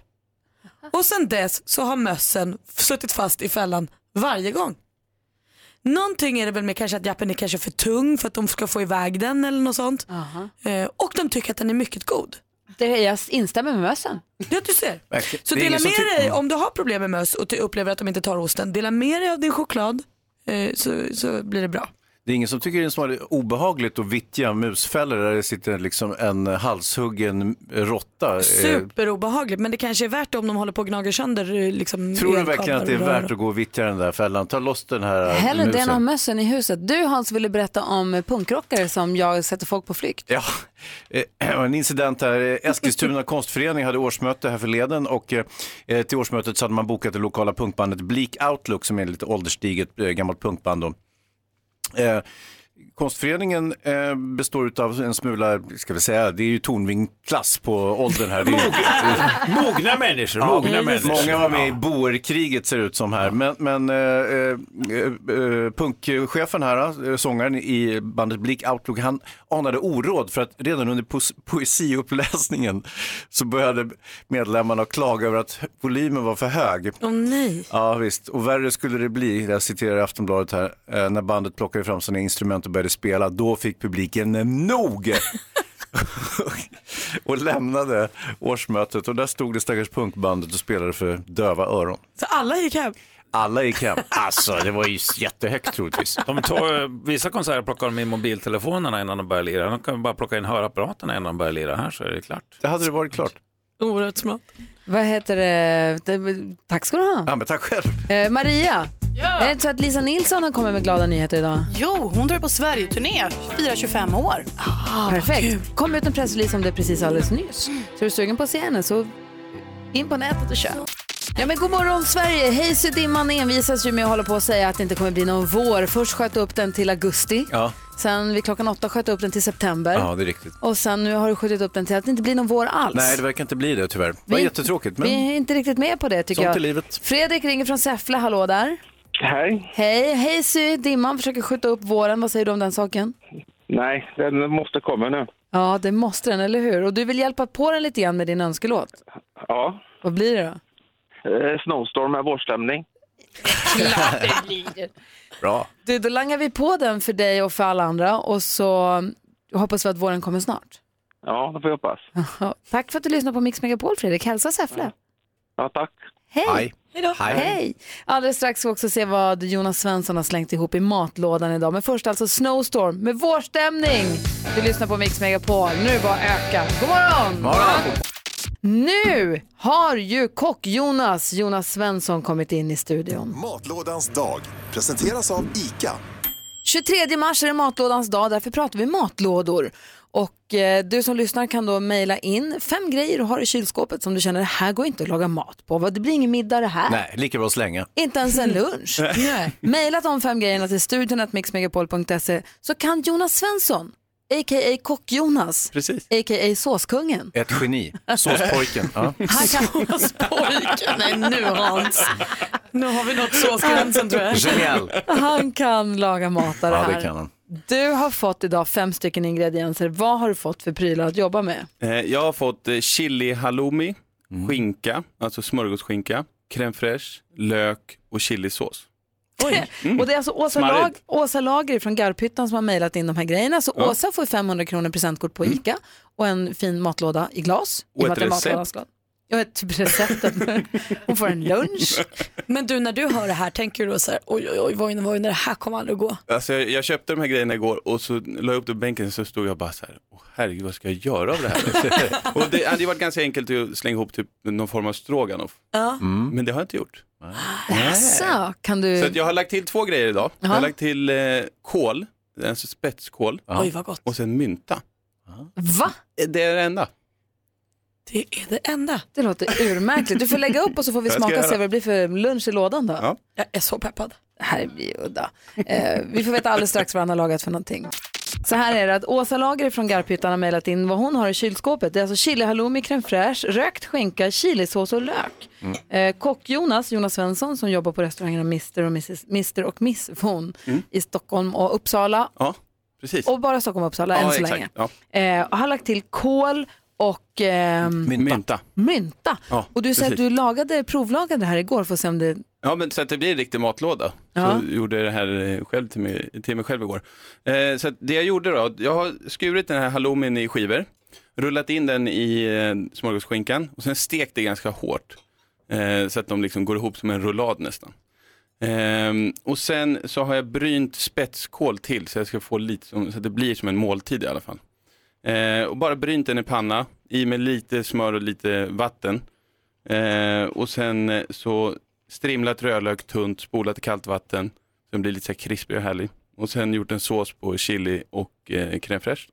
Och sen dess så har mössen suttit fast i fällan varje gång. Någonting är det väl med kanske att jappen är kanske för tung för att de ska få iväg den eller något sånt. Eh, och de tycker att den är mycket god. Det, jag instämmer med mössen. Ja du ser. Verkligen. Så Det är dela ingen som med tycker- dig om du har problem med möss och du upplever att de inte tar osten. Dela med dig av din choklad eh, så, så blir det bra. Det är ingen som tycker det är obehagligt att vittja musfällor där det sitter liksom en halshuggen råtta. Eh, Superobehagligt men det kanske är värt det om de håller på och gnager sönder eh, liksom, Tror du verkligen att det är värt att gå och vittja den där fällan? Ta loss den här Hellre musen. den av mössen i huset. Du Hans ville berätta om punkrockare som jag sätter folk på flykt. Ja, eh, en incident här. Eskilstuna konstförening hade årsmöte här förleden och eh, till årsmötet så hade man bokat det lokala punkbandet Bleak Outlook som är ett lite ålderstiget eh, gammalt punkband. Då. Yeah. Konstföreningen eh, består av en smula, ska vi säga, det är ju Tornving-klass på åldern här. Ju, Mogna människor, Ja, mogna människor. Många var med i boerkriget ser det ut som här. Men, men eh, eh, eh, punkchefen här, eh, sångaren i bandet Bleak Outlook, han anade oråd för att redan under pos- poesiuppläsningen så började medlemmarna klaga över att volymen var för hög. Åh nej. Ja visst, och värre skulle det bli, jag citerar Aftonbladet här, eh, när bandet plockade fram sina instrument och började spela, då fick publiken nog. och lämnade årsmötet och där stod det stackars punkbandet och spelade för döva öron. Så alla gick hem? Alla gick hem. Alltså det var ju jättehögt troligtvis. De tar, vissa konserter plockar de in mobiltelefonerna innan de börjar lira. De kan bara plocka in hörapparaterna innan de börjar lira här så är det klart. Det hade det varit klart. Oerhört smart. Vad heter det? det tack ska du ha. Ja men tack själv. Eh, Maria, är det så att Lisa Nilsson har kommit med glada nyheter idag? Jo, hon drar på Sverige-turné, firar 25 år. Ah, Perfekt. kom ut en pressrelease om det precis alldeles nyss. Så är du sugen på att se henne så in på nätet och kör. Ja men god morgon Sverige! Hayes i dimman envisas ju med att hålla på och säga att det inte kommer bli någon vår. Först sköt upp den till augusti, Ja, sen vid klockan åtta sköt upp den till september. ja det är riktigt. Och sen nu har du skjutit upp den till att det inte blir någon vår alls. Nej det verkar inte bli det tyvärr. Det var Vi- jättetråkigt men Vi är inte riktigt med på det tycker sånt jag. är livet. Fredrik ringer från Säffle, hallå där. Hej. Hej, Hayes dimman försöker skjuta upp våren. Vad säger du om den saken? Nej, den måste komma nu. Ja, det måste den, eller hur? Och du vill hjälpa på den lite grann med din önskelåt. Ja. Vad blir det då? Eh, Snowstorm med vårstämning. Klart det blir. Bra. Du, då langar vi på den för dig och för alla andra och så hoppas vi att våren kommer snart. Ja, det får jag hoppas. Tack för att du lyssnade på Mix Megapol, Fredrik. Hälsa Säffle. Ja, tack. Hej! Hej. Hejdå. Hej. Hej! Alldeles strax ska vi också se vad Jonas Svensson har slängt ihop i matlådan idag. Men först alltså Snowstorm med vårstämning. Du lyssnar på Mix Megapol. Nu är bara öka. God morgon! Nu har ju kock-Jonas, Jonas Svensson, kommit in i studion. Matlådans dag presenteras av ICA. 23 mars är det matlådans dag, därför pratar vi matlådor. Och eh, du som lyssnar kan då mejla in fem grejer du har i kylskåpet som du känner det här går inte att laga mat på. Vad, Det blir ingen middag det här. Nej, lika bra att slänga. Inte ens en lunch. Nej. Mejla de fem grejerna till studion.mixmegapol.se så kan Jonas Svensson, a.k.a. Kock-Jonas, a.k.a. Såskungen. Ett geni. Såspojken. Ja. Han kan... Pojken, nej nu Hans. Nu har vi nått såsgränsen tror jag. Genial. Han kan laga mat av det Ja, här. det kan han. Du har fått idag fem stycken ingredienser. Vad har du fått för prylar att jobba med? Eh, Jag har fått eh, chili halloumi, skinka, alltså smörgåsskinka, crème fraîche, lök och chilisås. Och det är alltså Åsa. Lag, Åsa Lager från Garphyttan som har mejlat in de här grejerna. Så Ja. Mm. Åsa får 500 kronor presentkort på ICA och en fin matlåda i glas. Och ett att det är typ receptet. Hon får en lunch. Men du när du hör det här, tänker du då så här, oj oj oj, Vojne, Vojne, det här kommer aldrig att gå. Alltså, jag, jag köpte de här grejerna igår och så la jag upp det på bänken så stod jag bara så här, Åh, herregud vad ska jag göra av det här? och det hade ju varit ganska enkelt att slänga ihop typ någon form av stroganoff. Ja. Men det har jag inte gjort. Jaså, kan du... Så att jag har lagt till två grejer idag. Jag Ja. har lagt till eh, kål, alltså spetskål. Oj, vad gott. Och sen mynta. Va? Det är det enda. Det är det enda. Det låter urmärkligt. Du får lägga upp och så får vi smaka och se vad det blir för lunch i lådan då. Ja. Jag är så peppad. Det här blir udda. Eh, vi får veta alldeles strax vad han har lagat för någonting. Så här är det att Åsa Lager från Garphyttan har mejlat in vad hon har i kylskåpet. Det är alltså chili halloumi, crème fraîche, rökt skinka, chilisås och lök. Mm. Eh, kock Jonas, Jonas Svensson som jobbar på restaurangerna Mr och, Mrs, Mr och Miss Von Mm. i Stockholm och Uppsala. Ja, precis. Och bara Stockholm och Uppsala ja, än så exakt. länge. Ja. Eh, och har lagt till kål och ehm, Mynta. mynta. Ja, Och du säger att du lagade, provlagade det här igår för att se om det... Ja, men så att det blir en riktig matlåda. Ja. Så gjorde jag det här eh, själv till mig, till mig själv igår. Eh, så att det jag gjorde då, jag har skurit den här halloumin i skivor, rullat in den i eh, smörgåsskinkan och sen stekt det ganska hårt. Eh, så att de liksom går ihop som en rullad nästan. Ehm, och sen så har jag brynt spetskål till så jag ska få lite som, så att det blir som en måltid i alla fall. Eh, och bara brynt den i panna, i med lite smör och lite vatten. Eh, och sen eh, så strimlat rödlök tunt, spolat i kallt vatten. Så den blir lite så här krispig och härlig. Och sen gjort en sås på chili och eh, crème fraîche.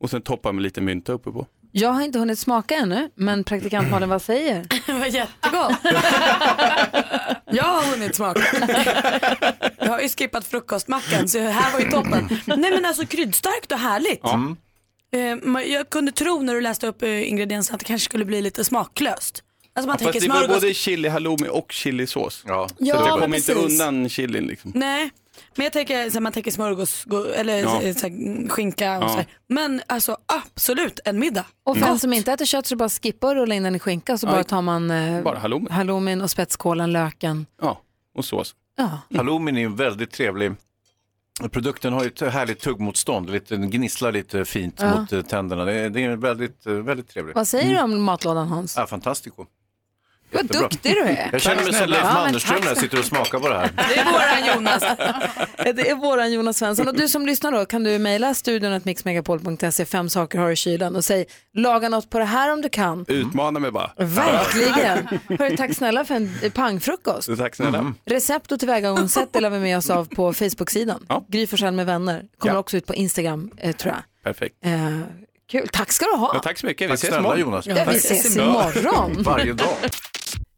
Och sen toppa med lite mynta uppe på. Jag har inte hunnit smaka ännu, men praktikant Malin, vad säger? Det var jättegott. jag har hunnit smaka. jag har ju skippat frukostmackan så här var ju toppen. Nej men alltså kryddstarkt och härligt. Ja. Eh, jag kunde tro när du läste upp eh, ingredienserna att det kanske skulle bli lite smaklöst. Alltså man Ja, tänker fast det var smörgås. både chili halloumi och chilisås. Ja. Ja, så men kommer inte undan chilin liksom. Nej, men jag tänker så här, man tänker smörgås gå- eller Ja. så, så här, skinka och Ja. så här. Men alltså absolut en middag. Och för Mm. som inte äter kött så bara skippa och rulla in den i skinka så Ja, bara tar man eh, Bara halloumi. halloumin och spetskålen, löken. Ja, och sås. Ja. Halloumin är ju en väldigt trevlig. Produkten har ju ett härligt tuggmotstånd, lite, den gnisslar lite fint Ja. mot eh, tänderna. Det är, det är väldigt, eh, väldigt trevligt. Vad säger du om matlådan Hans? Ja, fantastico. Vad Jättebra. duktig du är. Jag känner mig som. Leif Mannerström när jag sitter och smakar på det här. Det är våran Jonas. Det är våran Jonas Svensson. Och du som lyssnar då, kan du mejla studion att mixmegapol.se, fem saker har i kylen och säg laga något på det här om du kan. Utmana mig bara. Verkligen. Hörru, tack snälla för en pangfrukost. Så tack snälla. Recept och tillvägagångssätt delar vi med oss av på Facebook-sidan. Ja. Gry Forssell med vänner. Kommer Ja. också ut på Instagram eh, tror jag. Perfekt. Eh, kul, tack ska du ha. Ja, tack så mycket. Vi Tack ses snälla, imorgon. Jonas. Ja, vi ses imorgon. Varje dag.